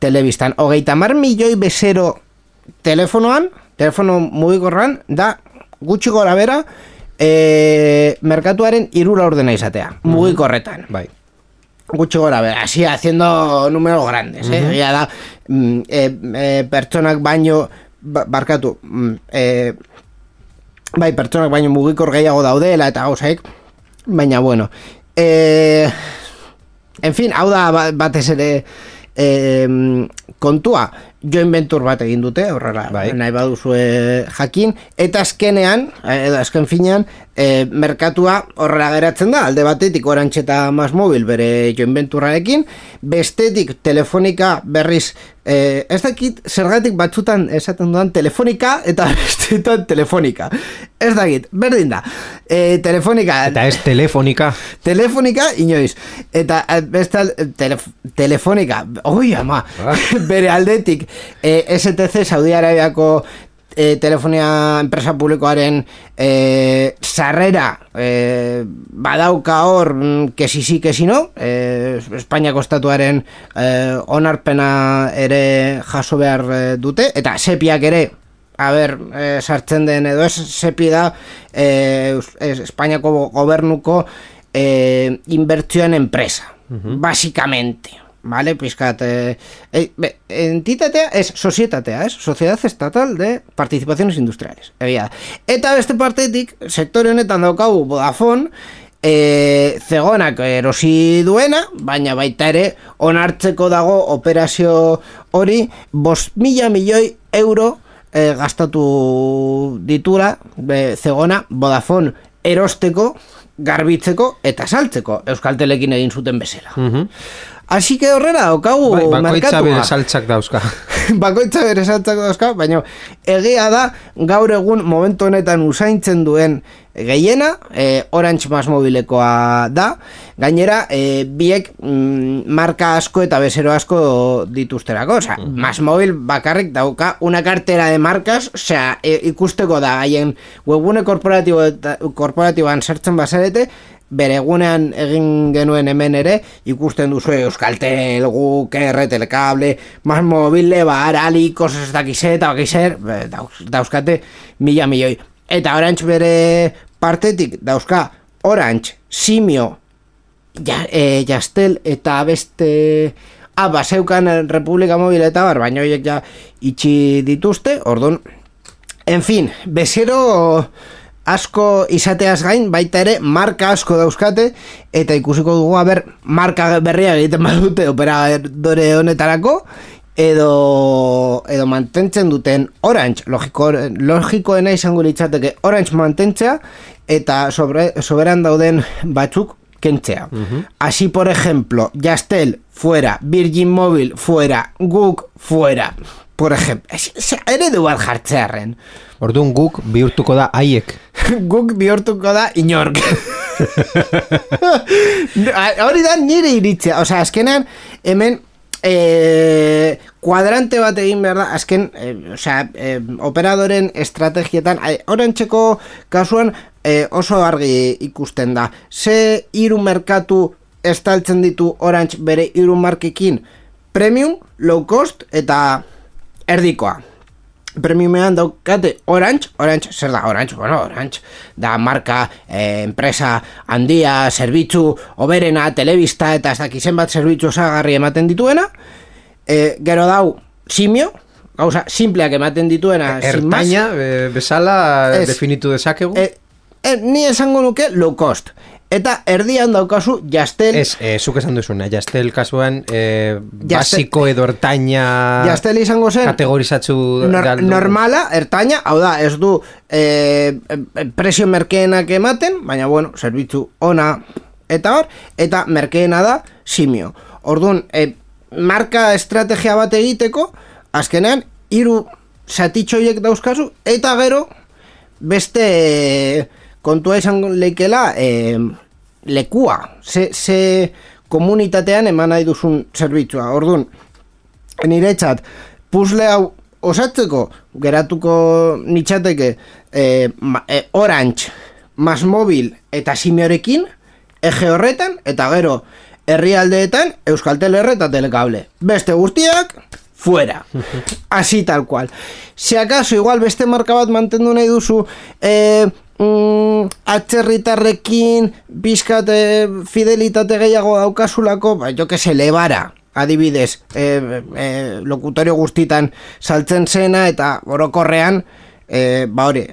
telebistan. Hogeita mar milioi bezero telefonoan, telefono mugikorran, da gutxi gora bera, e, merkatuaren irura ordena izatea, mugikorretan
Bai.
gutxi gora bera, así haciendo números grandes, eh? Egia da, mm, eh, eh, pertsonak baino, ba- barkatu, mm, eh, bai, pertsonak baino mugikor gehiago daudela eta gauzaik, baina bueno, eh, en fin, hau da ba- batez ere eh, kontua, joint venture bat egin dute, horrela,
Bai.
nahi baduzue jakin, eta azkenean, eh, edo azken finean, eh, merkatua horrela geratzen da, alde batetik orantxe eta mas mobil bere joint venturarekin, bestetik telefonika berriz, eh, ez dakit zergatik batzutan esaten dudan telefonika eta bestetan telefonika. Ez dakit, berdin da. Eh, telefonika...
Eta ez telefonika.
Telefonika inoiz Eta eh, beste telef telefonika Oi ama
Ah.
Bere aldetik eh, STC Saudi Arabiako eh, telefonia enpresa publikoaren eh, sarrera eh, badauka hor mm, que si sí que si no eh, Espainiako estatuaren eh, onarpena ere jaso behar eh, dute eta sepiak ere a ber, eh, sartzen den edo ez sepi da es- Espainiako gobernuko eh, inbertsioen enpresa, básicamente. Vale, pizkat eh, eh, entitatea es sozietatea, es Sociedad Estatal de Participaciones Industriales. Egia da. Eta beste partetik, sektore honetan daukagu Vodafone, e, zegonak erosi duena, baina baita ere onartzeko dago operazio hori bost mila milioi euro e, gastatu ditura be, zegona Vodafone erosteko, garbitzeko eta saltzeko Euskaltelekin egin zuten bezala.
Mhm.
Así que horrela daukagu
Bai, bakoitza
merkatua.
bere saltzak dauzka.
bakoitza bere saltzak dauzka, baina egia da gaur egun momentu honetan usaintzen duen gehiena, e, Orange Mas mobilekoa da, gainera e, biek mm, marka asko eta bezero asko dituzterako, osea, Mas Mobil bakarrik dauka una cartera de marcas, osea, e, ikusteko da haien webgune korporatibo eta korporatiboan sartzen bazarete, bere egunean egin genuen hemen ere ikusten duzu Euskaltel, guk, R, Telekable, Mas Mobile, Bar, Ali, kosas ez dakize eta bakizer, dauzkate mila milioi. Eta Orange bere partetik dauzka Orange, Simio ja, e, Jastel eta beste ah, baseukan Republika Mobil eta bar, baina horiek ja itxi dituzte, orduan en fin, bezero asko izateaz gain, baita ere marka asko dauzkate eta ikusiko dugu, haber, marka berria egiten badute operadore honetarako edo, edo mantentzen duten Orange, logiko, logikoena izango litzateke Orange mantentzea eta sobre, soberan dauden batzuk kentzea. Así, por ejemplo, Yastel fuera, Virgin Mobile fuera, Guk fuera. Por ejemplo, eredu bat jartzearen.
Orduan guk bihurtuko da haiek.
Guk bihurtuko da inork. Hori da nire iritzea. Osea, azkenan, hemen e, kuadrante bat egin behar da, azken, e, osea, e, operadoren estrategietan, orantxeko kasuan e, oso argi ikusten da. Ze hiru merkatu estaltzen ditu Orange bere hiru markekin premium, low cost eta erdikoa. Premiumean daukate Orange, Orange, zer da Orange? Bueno, Orange da marka, eh, enpresa handia, zerbitzu, oberena, telebista eta ez dakizen bat zerbitzu osagarri ematen dituena. Eh, gero dau, simio, gauza, simpleak ematen dituena.
Ertaina, e, bezala, es, definitu dezakegu?
Eh, eh, ni esango nuke low cost. Eta erdian daukazu Jastel
Ez, eh, zuk esan duzuna, Jastel kasuan eh, Basiko edo ertaina
Jastel izango zen
Kategorizatzu
nor, Normala, ertaina Hau da, ez du eh, Presio merkeenak ematen Baina bueno, zerbitzu ona Eta hor, eta merkeena da Simio. Orduan, eh, marka estrategia bat egiteko Azkenean, hiru Satitxoiek dauzkazu Eta gero, beste kontua izan leikela eh, lekua, ze, ze komunitatean eman nahi duzun zerbitzua. Orduan, nire txat, puzle hau osatzeko, geratuko nitxateke eh, eh, Orange, Mas Mobil eta Simiorekin, ege horretan, eta gero, herrialdeetan, Euskaltel eta Telekable. Beste guztiak, fuera. Así tal cual. Si acaso, igual beste marka bat mantendu nahi duzu, eh, mm, atzerritarrekin bizkat e, fidelitate gehiago daukasulako, ba, jo que se lebara adibidez, e, e, lokutorio guztitan saltzen zena eta orokorrean, e, ba hori,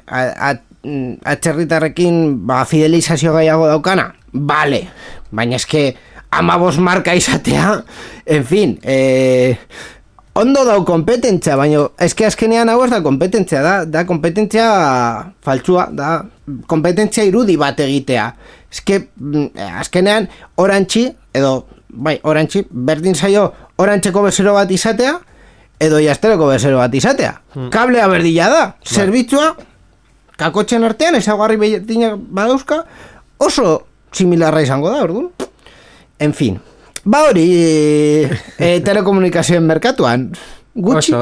atzerritarrekin ba, fidelizazio gehiago daukana, bale, baina eske amabos marka izatea, en fin, e, ondo dau kompetentzia, baina eske azkenean hau ez da kompetentzia, da, da kompetentzia faltsua, da kompetentzia irudi bat egitea. Eske mm, azkenean orantxi, edo bai, orantxi, berdin zaio orantxeko bezero bat izatea, edo jaztereko bezero bat izatea. Hmm. Kablea berdila da, bai. zerbitzua, kakotxen artean, ezagarri berdina badauzka, oso similarra izango da, orduan. En fin, Ba hori, e, telekomunikazioen merkatuan, gutxi.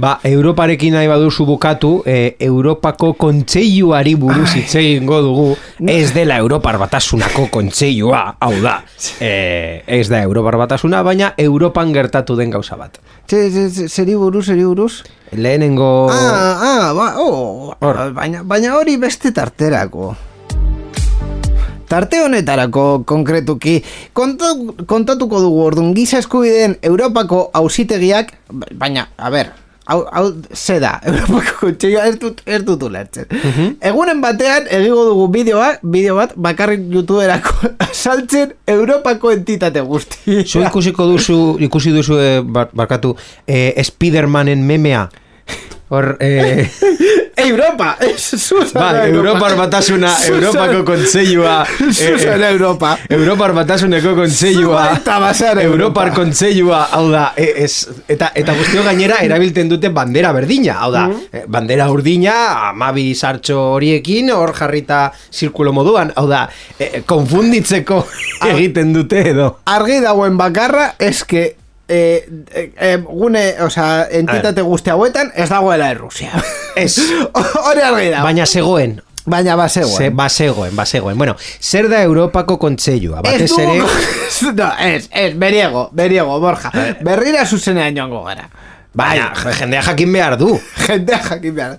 Ba, Europarekin nahi baduzu bukatu, e, Europako kontseiluari buruz hitz egingo dugu, ez dela Europar batasunako kontseilua, hau da. E, ez da Europar batasuna, baina Europan gertatu den gauza bat.
Zeri buruz, zeri buruz?
Lehenengo...
Ah, ah, ba, oh, baina, baina hori beste tarterako. Tarte honetarako konkretuki kontatuko dugu ordun giza eskubideen Europako auzitegiak baina a ber hau, hau ze da Europako kontseilua ez dut ez dut ulertzen. Mhm. Egunen batean egigo dugu bideoa, bideo bat bakarrik YouTuberako saltzen Europako entitate guzti.
Zu ikusiko duzu ikusi duzu eh, barkatu eh, Spidermanen memea Hor, eh...
Europa,
ba, Europa batasuna, Europako kontseilua.
Susan eh, Europa.
Europa batasuneko kontseilua. Europar kontseilua, hau da, e, es, eta, eta guztio gainera erabilten dute bandera berdina, hau da, mm -hmm. bandera urdina, amabi sartxo horiekin, hor jarrita zirkulo moduan, hau da, konfunditzeko egiten dute edo.
Argi dagoen bakarra, eske eh, eh, gune, o sea, entitate guzti hauetan, ez dagoela Rusia.
Ez.
Hore argi da.
Baina zegoen.
Baina basegoen.
Se, basegoen, basegoen. Bueno, zer da Europako kontseilua? Batez ere...
no, ez, ez, beriego, beriego, Borja. Berrira zuzenean joango gara.
Baina, jendea jakin behar du.
jendea jakin behar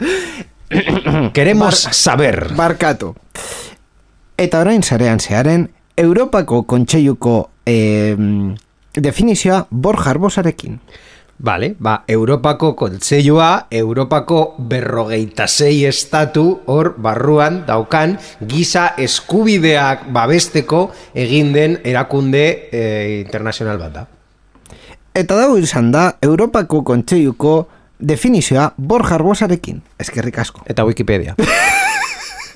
Queremos saber.
Barkatu. Eta orain zarean zearen Europako kontseiluko eh, definizioa Borja Arbosarekin.
Vale, ba, Europako kontseilua, Europako berrogeita sei estatu hor barruan daukan giza eskubideak babesteko egin den erakunde eh, internazional bat da.
Eta dago izan da Europako kontseiluko definizioa Borja Arbosarekin. Eskerrik asko.
Eta Wikipedia.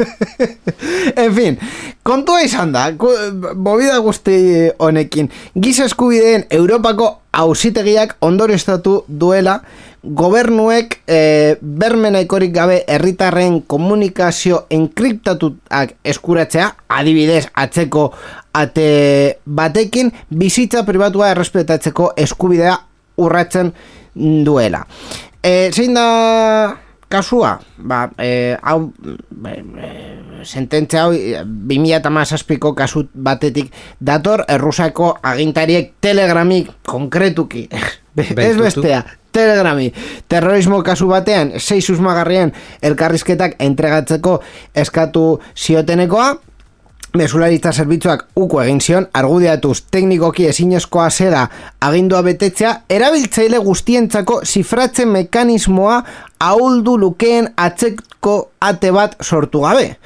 en fin, kontua izan da, bobida guzti honekin, giza eskubideen Europako hausitegiak ondoreztatu duela, gobernuek e, bermenaikorik gabe herritarren komunikazio enkriptatuak eskuratzea, adibidez atzeko ate batekin, bizitza pribatua errespetatzeko eskubidea urratzen duela. E, zein da kasua, ba, e, hau, e, e, sententzia hau, e, 2008ko kasu batetik dator, errusako agintariek telegramik konkretuki, ez bestea, telegrami, terrorismo kasu batean, sei susmagarrien elkarrizketak entregatzeko eskatu ziotenekoa, Mesularitza zerbitzuak uko egin zion, argudiatuz teknikoki ezinezkoa zera agindua betetzea, erabiltzaile guztientzako zifratze mekanismoa ahuldu lukeen atzeko ate bat sortu gabe.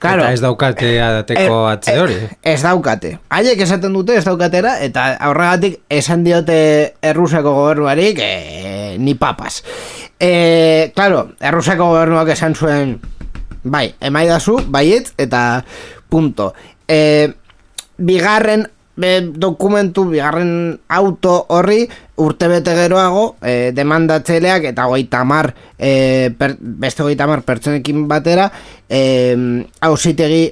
Claro,
Eta ez daukate adateko
Eh,
atze hori.
eh, Ez daukate. Haiek esaten dute ez daukatera, eta horregatik esan diote errusako gobernuarik eh, ni papas. Eh, claro, errusako gobernuak esan zuen bai, emaidazu, baiet, eta punto. Eh, bigarren be, dokumentu, bigarren auto horri urtebete geroago e, demandatzeleak eta hogeita hamar e, per, beste hogeita hamar pertsonekin batera e, hausitegi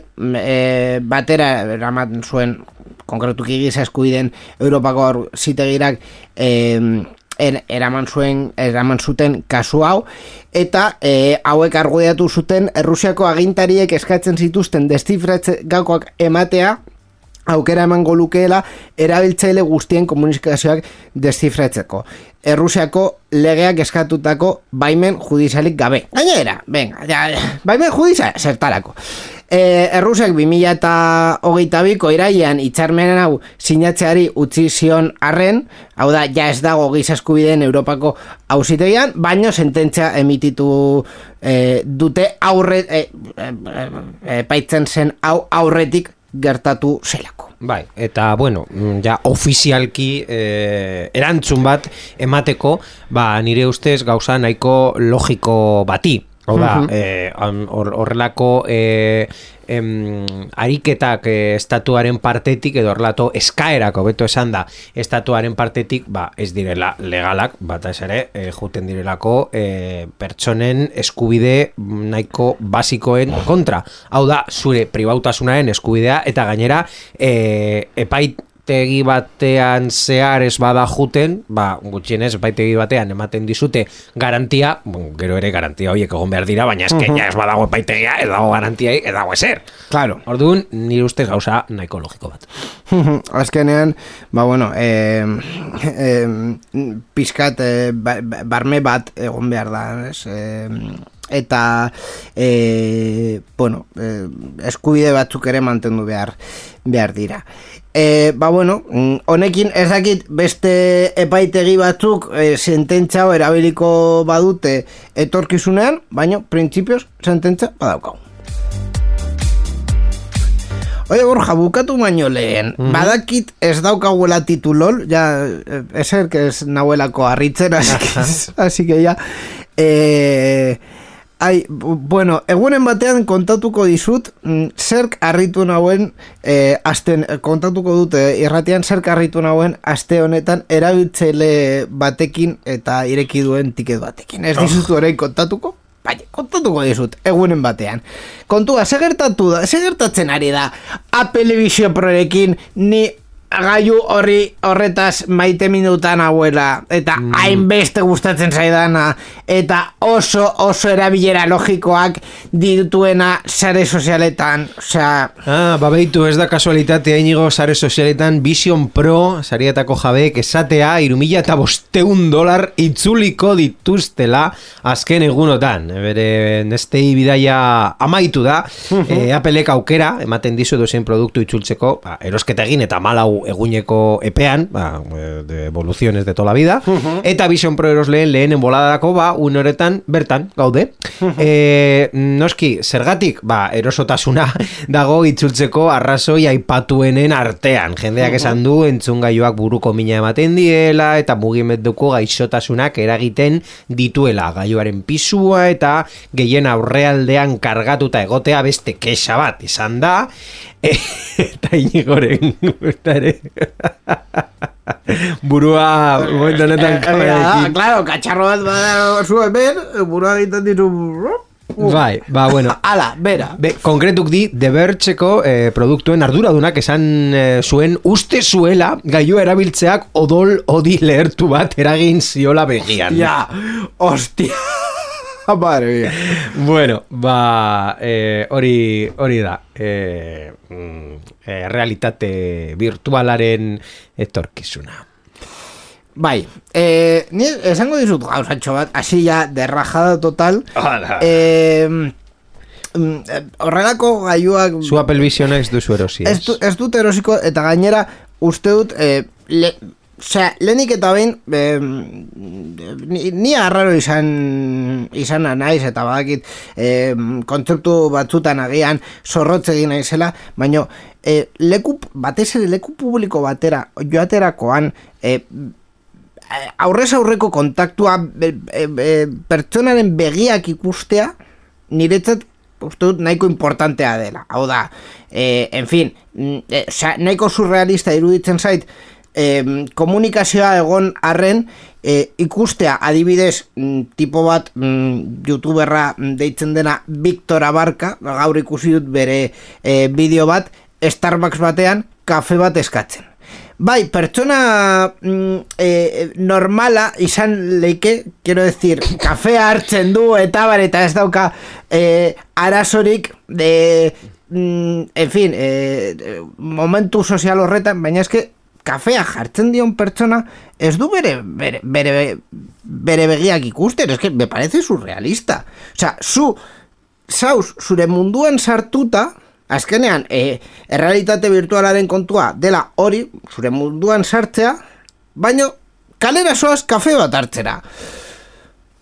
e, batera eraman zuen konkretuki giza eskubiden Europako hausitegirak e, er, eraman zuen eraman zuten kasu hau eta e, hauek argudiatu zuten Errusiako agintariek eskatzen zituzten destifratze gakoak ematea aukera emango lukeela erabiltzaile guztien komunikazioak deszifratzeko. Errusiako legeak eskatutako baimen judizialik gabe. Gainera, venga, ja, baimen judizial, zertarako. E, Errusiak 2000 eta hogeita biko iraian itxarmenen hau sinatzeari utzi zion arren, hau da, ja ez dago giza eskubideen Europako hausitegian, baino sententzia emititu e, dute aurre, e, e, e, zen hau aurretik gertatu zelako.
Bai, eta bueno, ja ofizialki eh, erantzun bat emateko, ba nire ustez gauza nahiko logiko bati. Hau da, am- hor- horrelako eh, em, ariketak eh, estatuaren partetik edo horrelato eskaerak hobeto esan da estatuaren partetik ba, ez direla legalak batez ere eh, juten direlako eh, pertsonen eskubide nahiko basikoen kontra. Hau da zure pribautasunaren eskubidea eta gainera eh, epait epaitegi batean zehar ez bada juten, ba, gutxienez epaitegi batean ematen dizute garantia, bon, gero ere garantia horiek egon behar dira, baina eske ja ez badago epaitegia, ez dago garantia, ez dago ezer.
Claro.
Orduan, nire ustez gauza nahiko logiko bat.
Azkenean, ba bueno, eh, eh, pizkat eh, ba- ba- barme bat egon behar da, ez? Eh, eta eh, bueno, eh, eskubide batzuk ere mantendu behar behar dira. E, ba bueno, mm, honekin ez dakit beste epaitegi batzuk e, sententza hau erabiliko badute etorkizunean, baina printzipioz sententza badaukagu. Oye, Borja, bukatu baino lehen, badakit ez daukaguela titulol, ja, eh, eser que ez nahuelako harritzen, así que, así que ya, eh, ai, bu- bueno, egunen batean kontatuko dizut, mm, zerk harritu nauen, eh, asten, eh, kontatuko dute irratian zerk harritu nauen aste honetan erabiltzaile batekin eta ireki duen tiket batekin. Ez dizutu orain kontatuko? Baina, kontatuko dizut, egunen batean. Kontua, ze gertatu da, ze gertatzen ari da Apple Vision Prorekin ni gaiu horri horretaz maite minutan hauela eta
Mm.
hainbeste gustatzen zaidana. Eta oso oso erabilera logikoak dituena sare sozialetan. Osea
Ah, babeitu ez da kasualitatea inigo sare sozialetan Vision Pro sarietako jabeek esatea irumila eta bosteun dolar itzuliko dituztela azken egunotan. Bere nestei bidaia amaitu da, e, Applek aukera, ematen dizu edozein produktu itzultzeko, ba, erosketa egin eta malau eguneko epean, ba, eh, de evoluciones de toda la vida, eta Vision Pro erosleen lehenen boladako, ba, un horretan bertan gaude. e, noski, zergatik, ba, erosotasuna dago itzultzeko arrazoi aipatuenen artean. Jendeak esan du, entzungailuak buruko mina ematen diela, eta mugimenduko gaixotasunak eragiten dituela. Gailuaren pisua eta gehien aurrealdean kargatuta egotea beste kexa bat izan da, eta inigoren gusta ere. Burua momentu honetan
Eh,
kamerarekin.
claro, katxarro bat bada zu hemen, burua egiten ditu
Bai, ba, bueno.
Ala, bera
Be, konkretuk di, The Vergeko eh, produktuen arduradunak esan eh, zuen uste zuela gailu erabiltzeak odol odi lehertu bat eragin ziola begian.
Ja, hostia Madre mía
Bueno, ba, eh, hori, hori da. Mm, eh, realitate virtualaren etorkizuna.
Bai, eh, ni esango dizut gauzatxo bat, hasi ja, derrajada total.
Hala.
Eh, mm, eh, horrelako gaiuak...
Zu Apple Vision X duzu erosi,
ez, du, ez dut erosiko, eta gainera, uste dut, eh, le, Osea, lehenik eta behin, eh, ni, ni arraro izan, izana naiz, eta badakit, eh, kontzeptu batzutan agian zorrotze egin naizela, baina eh, leku, batez ere leku publiko batera, joaterakoan, eh, aurrez aurreko kontaktua be, be, pertsonaren begiak ikustea niretzat uste dut nahiko importantea dela. Hau da, e, en fin, mm, e, osea, nahiko surrealista iruditzen zait, e, komunikazioa egon arren e, ikustea adibidez mm, tipo bat mm, youtuberra mm, deitzen dena Victor Abarca, gaur ikusi dut bere e, bideo bat, Starbucks batean kafe bat eskatzen. Bai, pertsona eh, normala izan leike, quiero decir, kafea hartzen du eta bar, eta ez dauka eh, arazorik de, mm, en fin, eh, momentu sozial horretan, baina eske kafea jartzen dion pertsona ez du bere, bere, bere, bere begiak ikusten, eske me parece surrealista. Osea, zu, zauz, zure munduan sartuta, azkenean, e, errealitate virtualaren kontua dela hori, zure munduan sartzea, baino kalera soaz kafe bat hartzera.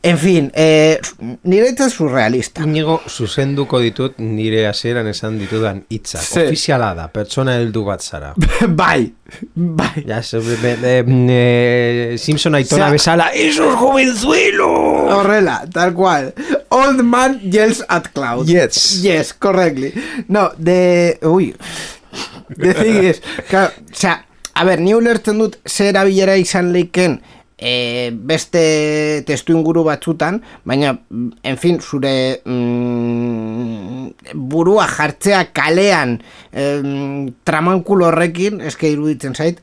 En fin, eh, nire surrealista.
Inigo, zuzenduko ditut nire hasieran esan ditudan hitzak.
Ze.
Ofiziala da, pertsona heldu bat zara.
bai, bai.
Ja, ze, be, be, be, eh, Simpson aitona
Osea-
bezala, ¡Eso es jovenzuelo!
Horrela, tal cual. Old man yells at cloud.
Yes.
Yes, correctly. No, de... Thing is, claro, o sea, a ver, ni ulertzen dut zer erabilera izan leiken e, beste testu inguru batzutan, baina, en fin, zure mm, burua jartzea kalean em, tramankulo horrekin, eske iruditzen zait,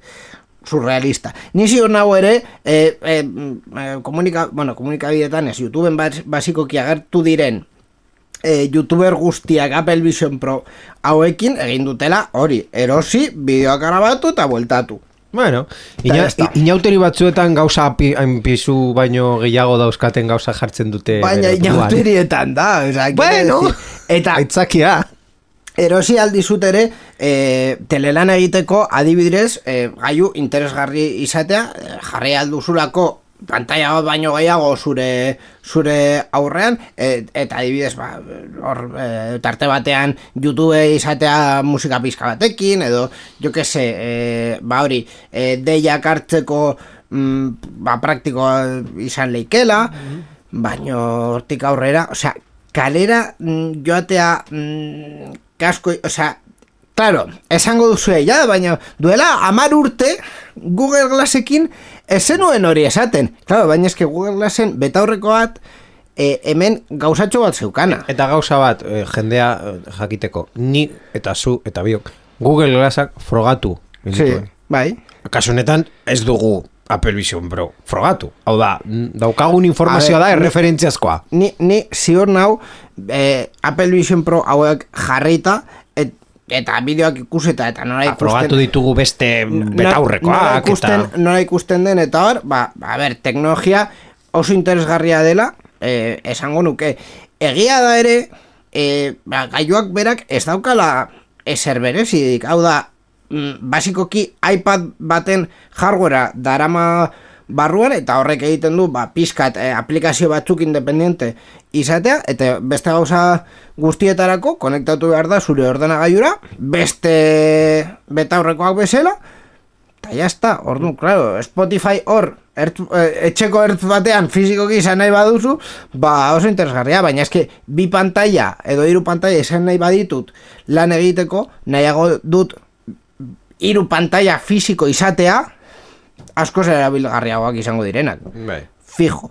surrealista. Ni ziur nago ere, eh, eh, eh, komunika, bueno, komunikabidetan ez, YouTubeen bas, basikoki agertu diren eh, YouTuber guztiak Apple Vision Pro hauekin egin dutela hori, erosi, bideoak grabatu eta bueltatu.
Bueno, ina, inauteri batzuetan gauza pizu baino gehiago dauzkaten gauza jartzen dute
Baina inauterietan da, oza,
Bueno,
eta
aitzakia.
erosi aldizut ere e, telelan egiteko adibidez e, gaiu interesgarri izatea e, jarri alduzulako pantalla bat baino gehiago zure zure aurrean e, eta adibidez ba, hor e, tarte batean YouTube izatea musika pizka batekin edo jo que se e, ba hori e, deiak hartzeko mm, ba, praktikoa izan leikela baino hortik aurrera osea kalera mm, joatea mm, kasko, osea Claro, esango duzu ja, baina duela amar urte Google Glassekin ezenuen hori esaten. Claro, baina eske Google Glassen betaurreko bat e, hemen gauzatxo bat zeukana.
Eta gauza bat, eh, jendea eh, jakiteko, ni eta zu eta biok, Google Glassak frogatu.
Sí. Bai.
Kasu honetan ez dugu Apple Vision Pro frogatu. Hau da, daukagun informazioa da erreferentziazkoa.
Ni, ni ziur nau eh, Apple Vision Pro hauek jarrita eta bideoak ikuseta eta nora ikusten
Frogatu ditugu beste betaurrekoak
ikusten,
eta...
nora ikusten den eta hor, ba, a ber, teknologia oso interesgarria dela, eh, esango nuke. Egia da ere, eh, ba, gailuak berak ez daukala eser berezik, hau da, mm, basikoki iPad baten hardwarea darama barruan eta horrek egiten du ba, pizkat eh, aplikazio batzuk independiente izatea eta beste gauza guztietarako konektatu behar da zure ordenagailura beste betaurrekoak bezala Eta jazta, ordu, claro, Spotify hor, ertz, eh, etxeko ertz batean fizikoki izan nahi baduzu, ba oso interesgarria, baina eske bi pantalla edo hiru pantalla izan nahi baditut lan egiteko, nahiago dut hiru pantalla fisiko izatea, askoz erabilgarriagoak izango direnak.
Bai.
Fijo.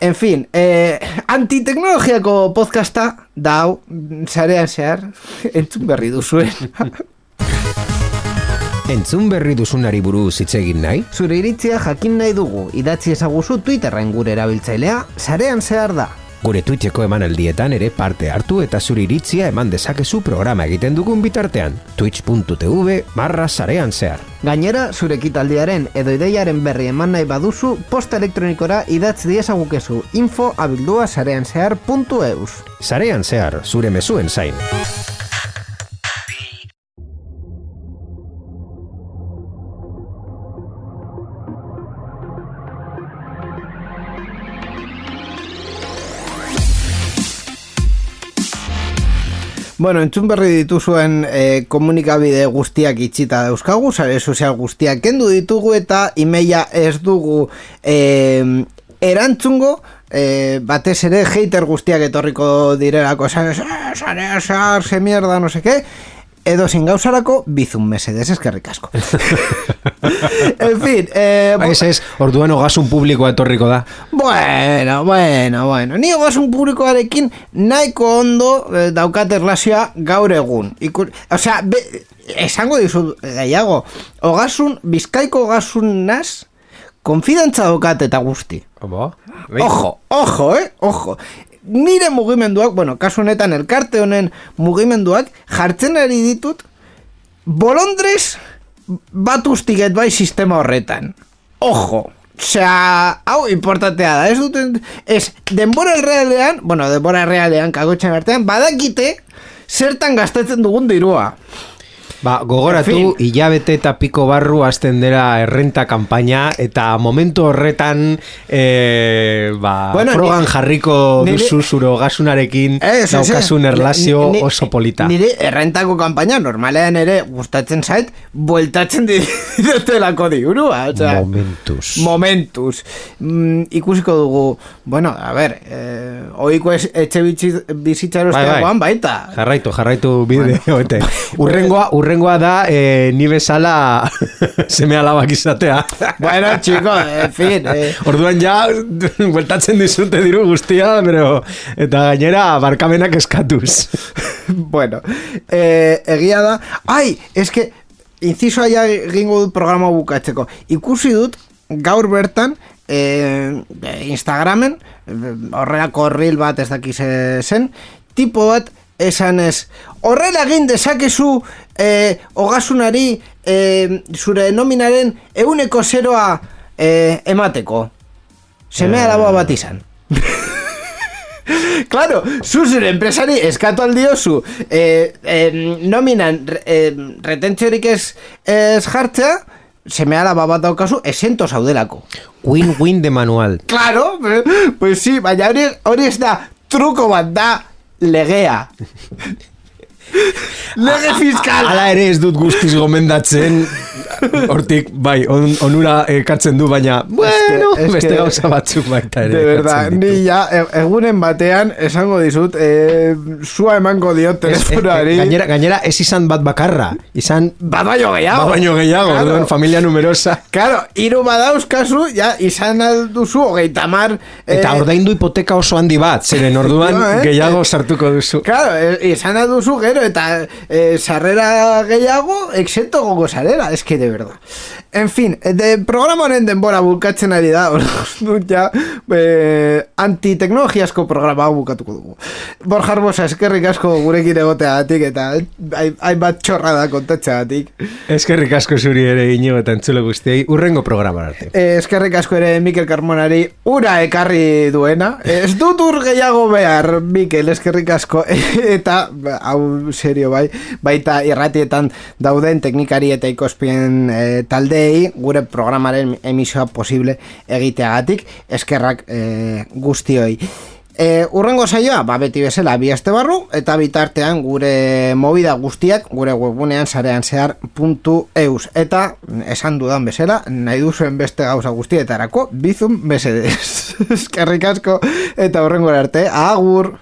En fin, eh, antiteknologiako podcasta da hau, zarean zehar, entzun berri duzuen.
Entzun berri duzunari buruz hitz egin nahi?
Zure iritzia jakin nahi dugu, idatzi ezaguzu Twitterren gure erabiltzailea, sarean zehar da.
Gure Twitcheko emanaldietan ere parte hartu eta zure iritzia eman dezakezu programa egiten dugun bitartean. twitch.tv barra sarean zehar.
Gainera, zure ekitaldiaren edo ideiaren berri eman nahi baduzu, posta elektronikora idatz diezagukezu info abildua sarean zehar.eus.
Sarean zehar, zure mezuen zain.
Bueno, entzun berri dituzuen eh, komunikabide guztiak itxita dauzkagu, sare sozial guztiak kendu ditugu eta imeia ez dugu eh, erantzungo, eh, batez ere hater guztiak etorriko direlako, sare, sare, sare, se mierda, no qué, edo sin gauzarako bizun mesedes eskerrik asko. en fin, eh,
Ez ez, orduan ogasun publikoa etorriko da.
Bueno, bueno, bueno. Ni ogasun publikoarekin nahiko ondo eh, daukat erlazioa gaur egun. Iku, osea, be, esango dizut gehiago, ogasun, bizkaiko ogasun naz, konfidantza daukat eta guzti.
Obo?
Ojo, ojo, eh, ojo. Nire mugimenduak, bueno, kasu honetan elkarte honen mugimenduak jartzen ari ditut bolondrez bat ustiget bai sistema horretan. Ojo, Osea, hau importantea da, ez duten, ez, denbora errealean, bueno, denbora errealean, kagotxan artean, badakite zertan gastatzen dugun dirua.
Ba, gogoratu,
En fin.
hilabete eta piko barru hasten dela errenta kanpaina eta momentu horretan e, ba,
Bueno,
frogan
ni-
jarriko
nire-
duzu zure ogasunarekin
Ez,
daukasun erlazio
Ni- ni-
oso polita.
Nire errentako kanpaina normalean ere gustatzen zait, bueltatzen diretelako diurua. Osea,
Momentuz.
Momentuz. Mm, ikusiko dugu, bueno, a ber, eh, oiko es, etxe bitzi- bizitzarosteagoan baita.
Jarraitu, jarraitu bide hoete. Urrengoa, urrengoa da e, ni bezala seme alabak izatea.
bueno, chico, en fin. Eh,
Orduan ja, bueltatzen dizute diru guztia, pero, eta gainera barkamenak eskatuz.
bueno, eh, egia da. Ai, eske, inciso aia egingo dut programa bukatzeko. Ikusi dut, gaur bertan, eh, Instagramen, horrelako reel bat ez dakiz eh, zen, tipo bat esan ez, horrela egin dezakezu eh, ogasunari eh, zure nominaren euneko zeroa eh, emateko. Seme alaba bat izan. Claro, zu zure enpresari eskatu aldiozu eh, eh, nominan eh, retentziorik ez, ez jartzea, seme alaba bat daukazu, esento zaudelako.
Win-win de manual.
Claro, pues sí, baina hori, hori ez da truko bat da leguea. Lege fiskala.
Hala ere ez dut guztiz gomendatzen Hortik, bai, on, onura ekartzen du, baina Bueno,
es que-
beste gauza batzuk baita ere
De verdad, ni ja, e- egunen batean esango dizut, eh, zua emango diot
Ez, ez,
telefonari.
gainera, gainera ez izan bat bakarra Izan
Bat baino gehiago.
bat baino gehiago,
Claro.
orduan familia numerosa
Claro, hiru badauzkazu, ja, izan alduzu, hogeita mar...
Eta ordaindu hipoteka oso handi bat Zeren orduan
Jo, eh?
gehiago sartuko duzu
Claro, eh, izan alduzu gero eta e, sarrera gehiago, exento gogo sarrera, eske de verdad. En fin, de programaren denbora bukatzen ari da, dut ja, e, antiteknologiasko programa bukatuko dugu. Borja Arbosa, eskerrik asko gurekin egoteagatik eta hainbat txorra da kontatzeagatik.
Eskerrik asko zuri ere ino eta entzule guztiei, urrengo programa arte.
E, eskerrik asko ere Mikel Carmonari ura ekarri duena. Ez dut ur gehiago behar, Mikel, eskerrik asko. eta, hau serio bai, baita irratietan dauden teknikari eta ikospien e, taldeei gure programaren emisioa posible egiteagatik eskerrak e, guztioi. E, urrengo saioa, ba, beti bezala bi aste barru, eta bitartean gure movida guztiak, gure webgunean sarean zehar puntu eus. Eta, esan dudan bezala, nahi duzuen beste gauza guztietarako, bizun besedez. Eskerrik asko, eta urrengo arte, agur!